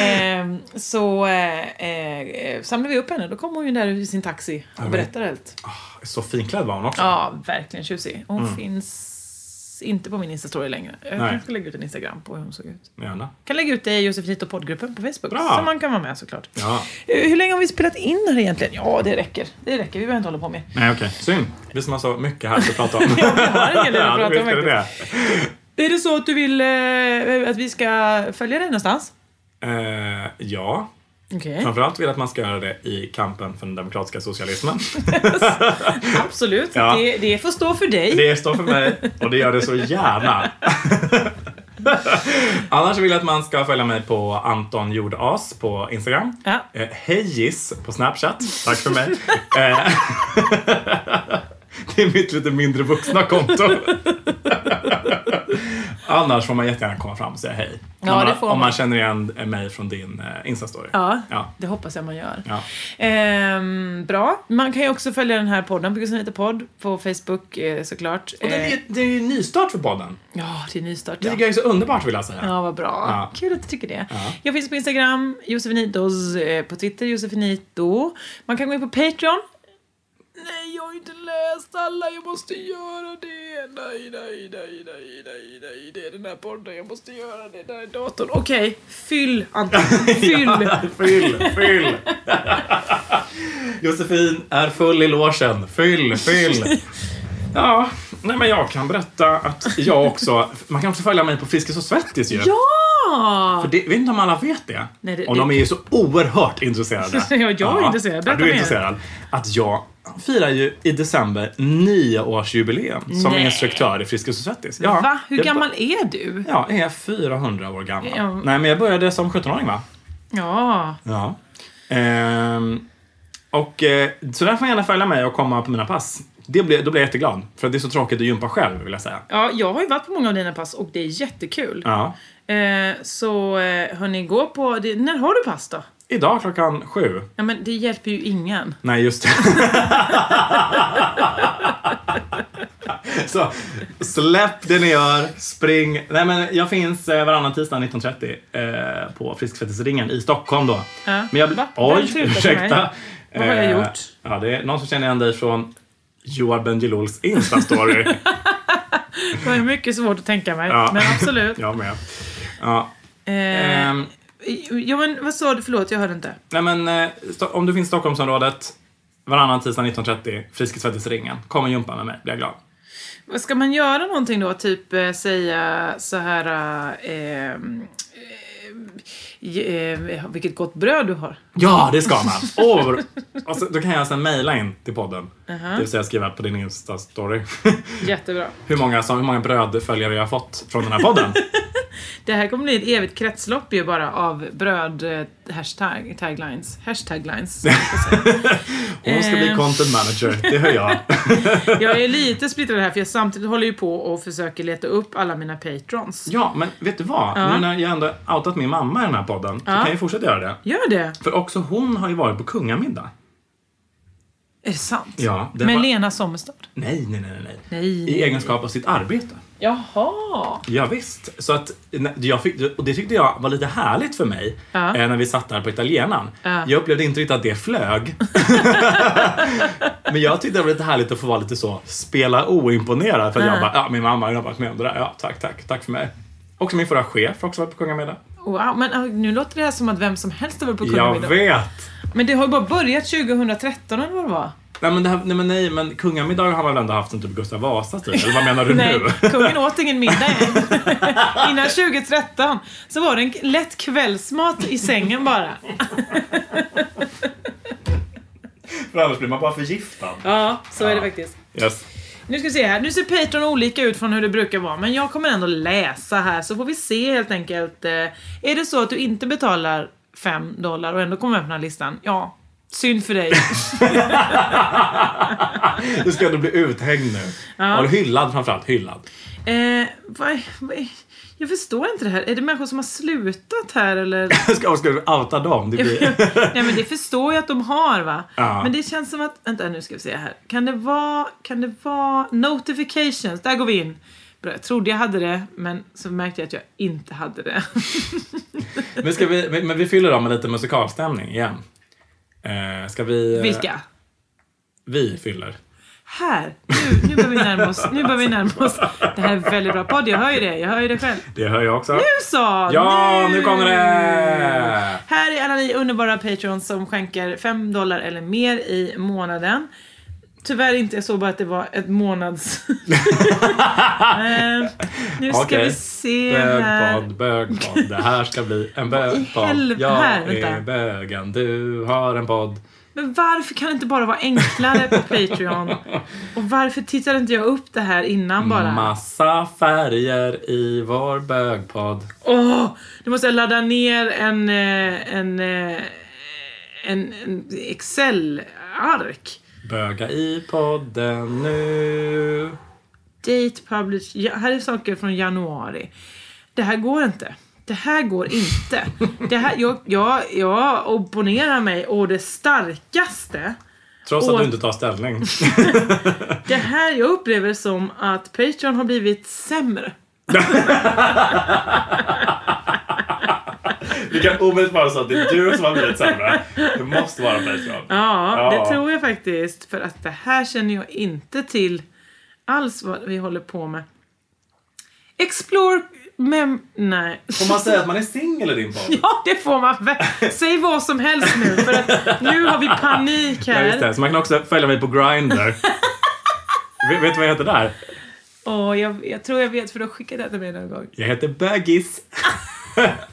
Eh, så eh, samlade vi upp henne. Då kom hon ju där i sin taxi och berättade allt. Så finklädd var hon också. Ja, verkligen tjusig. Hon Mm. finns inte på min Insta-story längre. Jag Nej. kanske ska lägga ut en Instagram på hur hon såg ut. Gärna. kan lägga ut det i Josefinito poddgruppen på Facebook. Bra. Så man kan vara med såklart. Ja. Eh, Hur länge har vi spelat in här egentligen? Ja, det räcker. Det räcker. Vi behöver inte hålla på mer. Nej, okej. Synd. Vi som har så mycket här att prata om. *laughs* Ja, vi har en hel del att Ja, prata om är det Är det så att du vill eh, att vi ska följa dig någonstans? det. Eh, ja. Okej. Framförallt vill att man ska göra det i kampen för den demokratiska socialismen. *laughs* Absolut. Ja. Det, det får stå för dig. Det står för mig och det gör det så gärna. *laughs* Annars vill jag att man ska följa mig på Anton Jordas på Instagram. Ja. Eh, Hejgis på Snapchat. Tack för mig. Eh, *laughs* det är mitt lite mindre vuxna konto. Annars får man jättegärna komma fram och säga hej. Ja, om, man, det får om man känner igen mig från din eh, Insta-story. Ja, Ja. det hoppas jag man gör. Ja. Ehm, bra. Man kan ju också följa den här podden på Gustav podd på Facebook eh, såklart. Och det, Eh, är, det är ju nystart för podden. ja, det är nystart. Det tycker jag är så underbart vill jag säga. Ja, vad bra. Ja. Kul att du tycker det. Ja. Jag finns på Instagram, Josefinitos, eh, på Twitter, Josefinito. Man kan gå in på Patreon. Har inte läst alla. Jag måste göra det. Nej, nej, nej, nej, nej, nej. Det är den här podden. Jag måste göra det. Där är datorn. Okej, fyll Anton. *laughs* Fyll. Ja, *laughs* fyll, fyll! Josefin är full i logen. Fyll, fyll! *laughs* Ja, nej men jag kan berätta att jag också... Man kan också följa mig på Friskis och Svettis ju. Ja! För det, vet inte om alla vet det. Nej, det- och det- de är ju så oerhört intresserade. *laughs* Ja, jag är intresserad. Ja, Berätta du är intresserad. Att jag firar ju i december nioårsjubileum som Nej. instruktör i Friskis och Svettis. Va? Hur gammal är du? Ja, jag är 400 år gammal. Ja. Nej, men jag började som 17-åring va? Ja. Ja. Ehm, och eh, så där får man gärna följa mig och komma på mina pass. Det blir, då blir jag jätteglad. För det är så tråkigt att gympa själv, vill jag säga. Ja, jag har ju varit på många av dina pass och det är jättekul. Ja. Eh, så eh, hörni, gå på... Det, när har du pass då? Idag klockan sju. Ja, men det hjälper ju ingen. Nej, just det. *laughs* så släpp det ni gör, spring. Nej, men jag finns eh, varannan tisdag 19.30 eh, på Friskfettisringen i Stockholm då. Ja. Men jag, Va? oj, ursäkta. Vad har jag Eh, gjort? Ja, det är någon som känner igen dig från Joar Bendjelols Insta-story. *laughs* Det var mycket svårt att tänka mig. Ja. Men absolut. *laughs* jag med. Ja. Eh, Ehm, Ja, men vad sa du? Förlåt, jag hörde inte. Nej men, eh, om du finns i Stockholmsområdet varannan tisdag 19.30, Friskis-ringen. Kom och jumpa med mig, blir jag glad. Ska man göra någonting då? Typ eh, säga så här... Eh, eh, eh, vilket gott bröd du har. Ja, det ska man! Åh, och så, då kan jag sen mejla in till podden. Det vill säga skriva på din Insta-story. Jättebra. *laughs* hur, många, som, hur många brödföljare jag har fått från den här podden. *laughs* Det här kommer bli ett evigt kretslopp ju bara av bröd eh, hashtag, taglines. Hashtaglines. *laughs* Hon ska bli Eh. content manager, det hör jag. jag är lite splittrad här för jag samtidigt håller ju på och försöker leta upp alla mina patrons. Ja, men vet du vad? Ja. Nu när jag ändå outat min mamma i den här podden så Ja. kan jag fortsätta göra det. Gör det? För också hon har ju varit på kungamiddag. Är det sant? Ja, Med var- Lena Sommerstad? Nej, nej, nej, nej. Nej. I egenskap av sitt arbete. Jaha. Ja, visst. Så att jag fick, och det tyckte jag var lite härligt för mig Ja. eh, när vi satt där på italienaren. Ja. Jag upplevde inte riktigt att det flög. *laughs* Men jag tyckte det var lite härligt att få vara lite så, spela oimponerad. För att jag Ja. bara, ja min mamma har varit med om det där. Ja, tack, tack, tack för mig. Också min förra chef har också varit på kungamiddag. Wow, men ah, nu låter det här som att vem som helst har varit på Jag kungamiddag. vet! Men det har ju bara börjat 2013 eller vad det var. Nej men, det här, nej men nej, men kungamiddag har man väl ändå haft en typ Gustav Vasa stil? Eller vad menar du Nej, nu? *laughs* kungen åt ingen middag än. *laughs* Innan 2013 så var det en lätt kvällsmat i sängen bara. För annars blir man bara förgiftad. Ja, så är det faktiskt. Yes. Nu ska vi se här. Nu ser Patreon olika ut från hur det brukar vara, men jag kommer ändå läsa här så får vi se helt enkelt. Eh, är det så att du inte betalar 5 dollar och ändå kommer öppna listan? Ja, synd för dig. *laughs* Du ska ändå bli uthängd nu. Ja. Och hyllad framförallt. Hyllad. Eh, vad, vad, jag förstår inte det här. Är det människor som har slutat här eller? *laughs* Ska, ska du outa dem? Det blir... *laughs* Nej men det förstår jag att de har va. Ja. Men det känns som att, vänta nu ska vi se här. Kan det vara, kan det vara notifications? Där går vi in. Bra, jag trodde jag hade det, men så märkte jag att jag inte hade det. men, ska vi, men men vi fyller dem med lite musikalstämning igen. Eh, ska vi... eh, Vilka? Vi fyller. Här! Nu, nu börjar vi närma oss. Nu börjar vi närma oss. Det här är väldigt bra podd, jag hör ju det. Jag hör ju det själv. Det hör jag också. Nu så! Ja, nu kommer det! Här är alla ni underbara patrons som skänker 5 dollar eller mer i månaden. Tyvärr inte, jag såg bara att det var ett månads... *laughs* eh, nu ska vi se här. Bögpodd, bögpodd. Det här ska bli en bögpodd. Jag här, är vänta. bögen, du har en podd. Men varför kan det inte bara vara enklare på Patreon? Och varför tittade inte jag upp det här innan bara? Massa färger i vår bögpodd. Åh! nu måste jag ladda ner en, eh, en, eh, en, en Excel-ark. Böga i podden nu. Date publish. Ja, här är saker från januari. Det här går inte. Det här går inte. Det här, jag, jag, jag opponerar mig å det starkaste. Trots att Och- du inte tar ställning. *laughs* Det här jag upplever som att Patreon har blivit sämre. *laughs* Vi kan omedelbart säga att det är du som har blivit sämre. Det måste vara Patreon. Ja, Ja. det tror jag faktiskt. För att det här känner jag inte till alls vad vi håller på med. Explore mem... Nej. Får man säga att man är singel i din podd? *laughs* Ja, det får man. Säg vad som helst nu, för att nu har vi panik Ja, just här. det. Så man kan också följa mig på Grindr. vet, du vad jag heter där? Åh, jag, jag tror jag vet, för du har skickat det till mig någon gång. Jag heter Bögis. *laughs*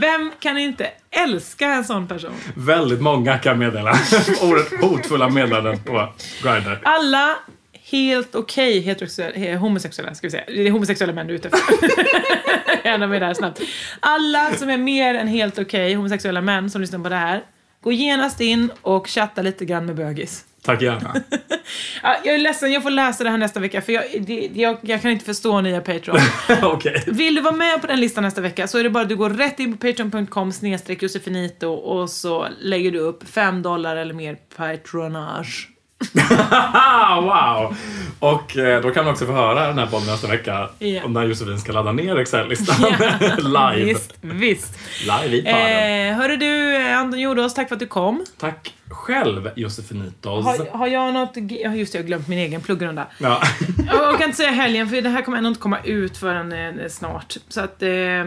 Vem kan inte älska en sån person? Väldigt många kan meddela. *laughs* Oerhört hotfulla meddelanden på Grindr. Alla helt okej he- homosexuella, ska vi säga. Det är homosexuella män du är ute efter. *laughs* Gärna med det här snabbt. Alla som är mer än helt okej homosexuella män som lyssnar på det här, gå genast in och chatta lite grann med bögis. Tack gärna. *laughs* Ja, jag är ledsen, jag får läsa det här nästa vecka för jag, det, jag, jag kan inte förstå nya Patreon. *laughs* Okej. Vill du vara med på den listan nästa vecka så är det bara att du går rätt in på patreon.com snedstreck josefinito och så lägger du upp 5 dollar eller mer patronage. Ah, *laughs* wow! Och eh, då kan man också få höra den här podden nästa vecka. Ja. Om när Josefin ska ladda ner Excel-listan. *laughs* *laughs* Live. Visst, visst. Live i podden. Eh, hörru du, eh, Anton Jordås, tack för att du kom. Tack själv Josefinitos. Har, har jag något... just det, jag har glömt min egen pluggrunda. Ja. Jag, kan inte säga helgen, för det här kommer ändå inte komma ut förrän eh, snart. Så att... Eh, eh,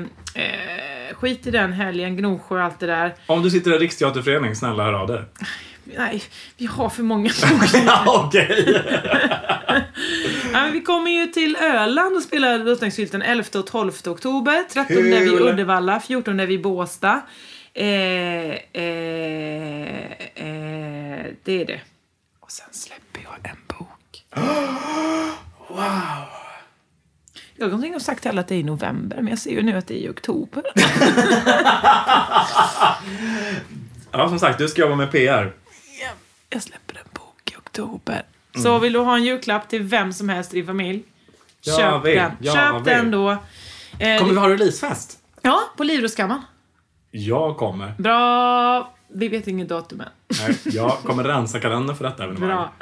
skit i den helgen, Gnosjö och allt det där. Om du sitter i Riksteaterförening, snälla hör av dig. Nej, vi har för många *laughs* *laughs* Ja, Okej. Ja, vi kommer ju till Öland och spelar Drottningsylten 11 och 12 oktober. 13 är vi i. Uddevalla, 14 är vi i Båstad. Eh, eh, eh, det är det. Och sen släpper jag en bok. *gasps* wow! Jag har någonting sagt till alla att det är i november, men jag ser ju nu att det är i oktober. *laughs* Ja, som sagt, du ska jobba med PR. Jag släpper en bok i oktober. Så vill du ha en julklapp till vem som helst i din familj? Jag Köp vill. den. Jag Köp vill. den då. Eh, Kommer vi ha releasefest? Ja, på Livrustkammaren. Jag kommer. Bra. Vi vet inget datum än. Nej, jag kommer rensa kalendern för detta evenemang. Bra.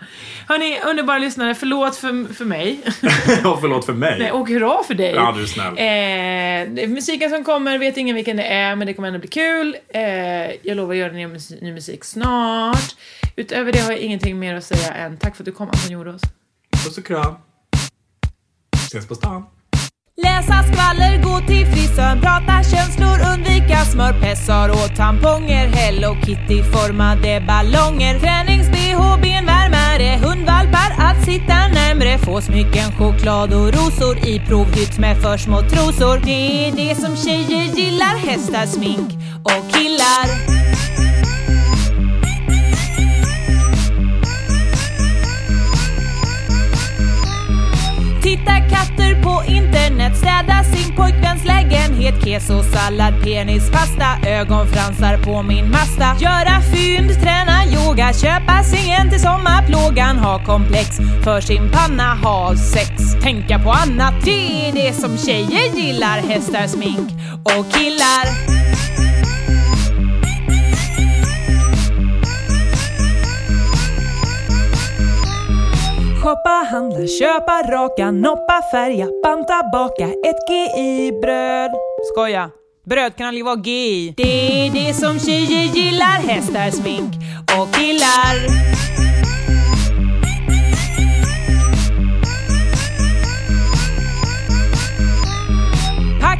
Hörni, underbara lyssnare, förlåt för, för mig. *laughs* Och förlåt för mig. Nej, och hurra för dig. Ja, du är snäll. Eh, musiken som kommer, vet ingen vilken det är, men det kommer ändå bli kul. Eh, jag lovar att göra ny, ny musik snart. Utöver det har jag ingenting mer att säga än tack för att du kom, Anton Jordås. Puss och kram. Ses på stan. Läsa skvaller, gå till frisören, prata känslor, undvika smörpessar och tamponger, Hello Kitty-formade ballonger, tränings-bh, benvärmare, hundvalpar att sitta närmre, få smycken, choklad och rosor i provhytt med för små trosor. Det är det som tjejer gillar, hästar, smink och killar. Titta katter på internet, städa sin pojkväns lägenhet. Keso, sallad, penis, pasta, ögonfransar på min masta. Göra fynd, träna yoga, köpa singeln till sommarplågan. Ha komplex för sin panna, ha sex, tänka på annat Det är det som tjejer gillar, hästar, smink och killar. Shoppa, handla, köpa, raka, noppa, färga, banta, baka ett GI-bröd. Skoja. Bröd kan aldrig vara GI. Det är det som tjejer gillar, hästar, smink och killar.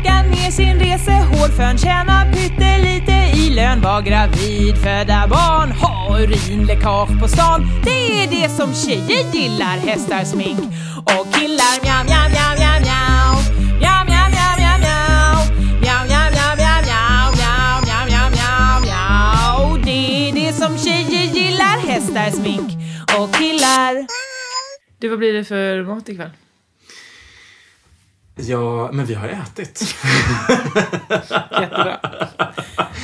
Packa ner sin resehårfön, tjäna pyttelite i lön, var gravid, föda barn, ha urinläckage på stan. Det är det som tjejer gillar, hästar, smink och killar. Mjau, mjau, mjau, mjau, mjau. Mjau, mjau, mjau, mjau, mjau. Mjau, mjau, mjau, mjau, mjau. Mjau, mjau, mjau, mjau, mjau. Det är det som tjejer gillar, hästar, smink och killar. Du, vad blir det för mat ikväll? Ja, men vi har ätit. Jättebra.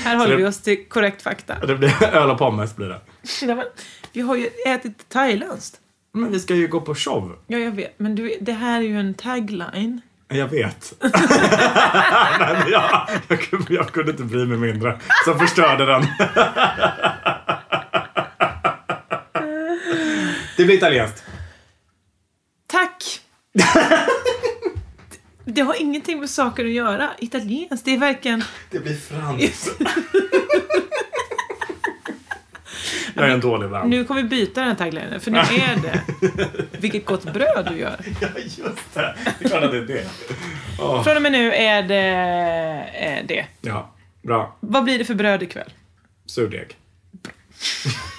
Här håller vi oss till korrekt fakta. Det blir öl och pommes blir det. Nej, vi har ju ätit thailändskt. Men vi ska ju gå på show. Ja, jag vet. Men du, det här är ju en tagline. Jag vet. *laughs* men jag, jag, kunde- jag kunde inte bry mig mindre. Så förstörde den. *laughs* det blir italienskt. Tack! *laughs* Det har ingenting med saker att göra. Italienskt, det är verkligen... Det blir franskt. *laughs* jag är en dålig vän. Nu kommer vi byta den här taglinen, för nu är det Vilket gott bröd du gör. *laughs* Ja, just det. Det är klart att det är det. Åh. Från och med nu är det eh, det. Ja, bra. Vad blir det för bröd ikväll? Surdeg. *laughs*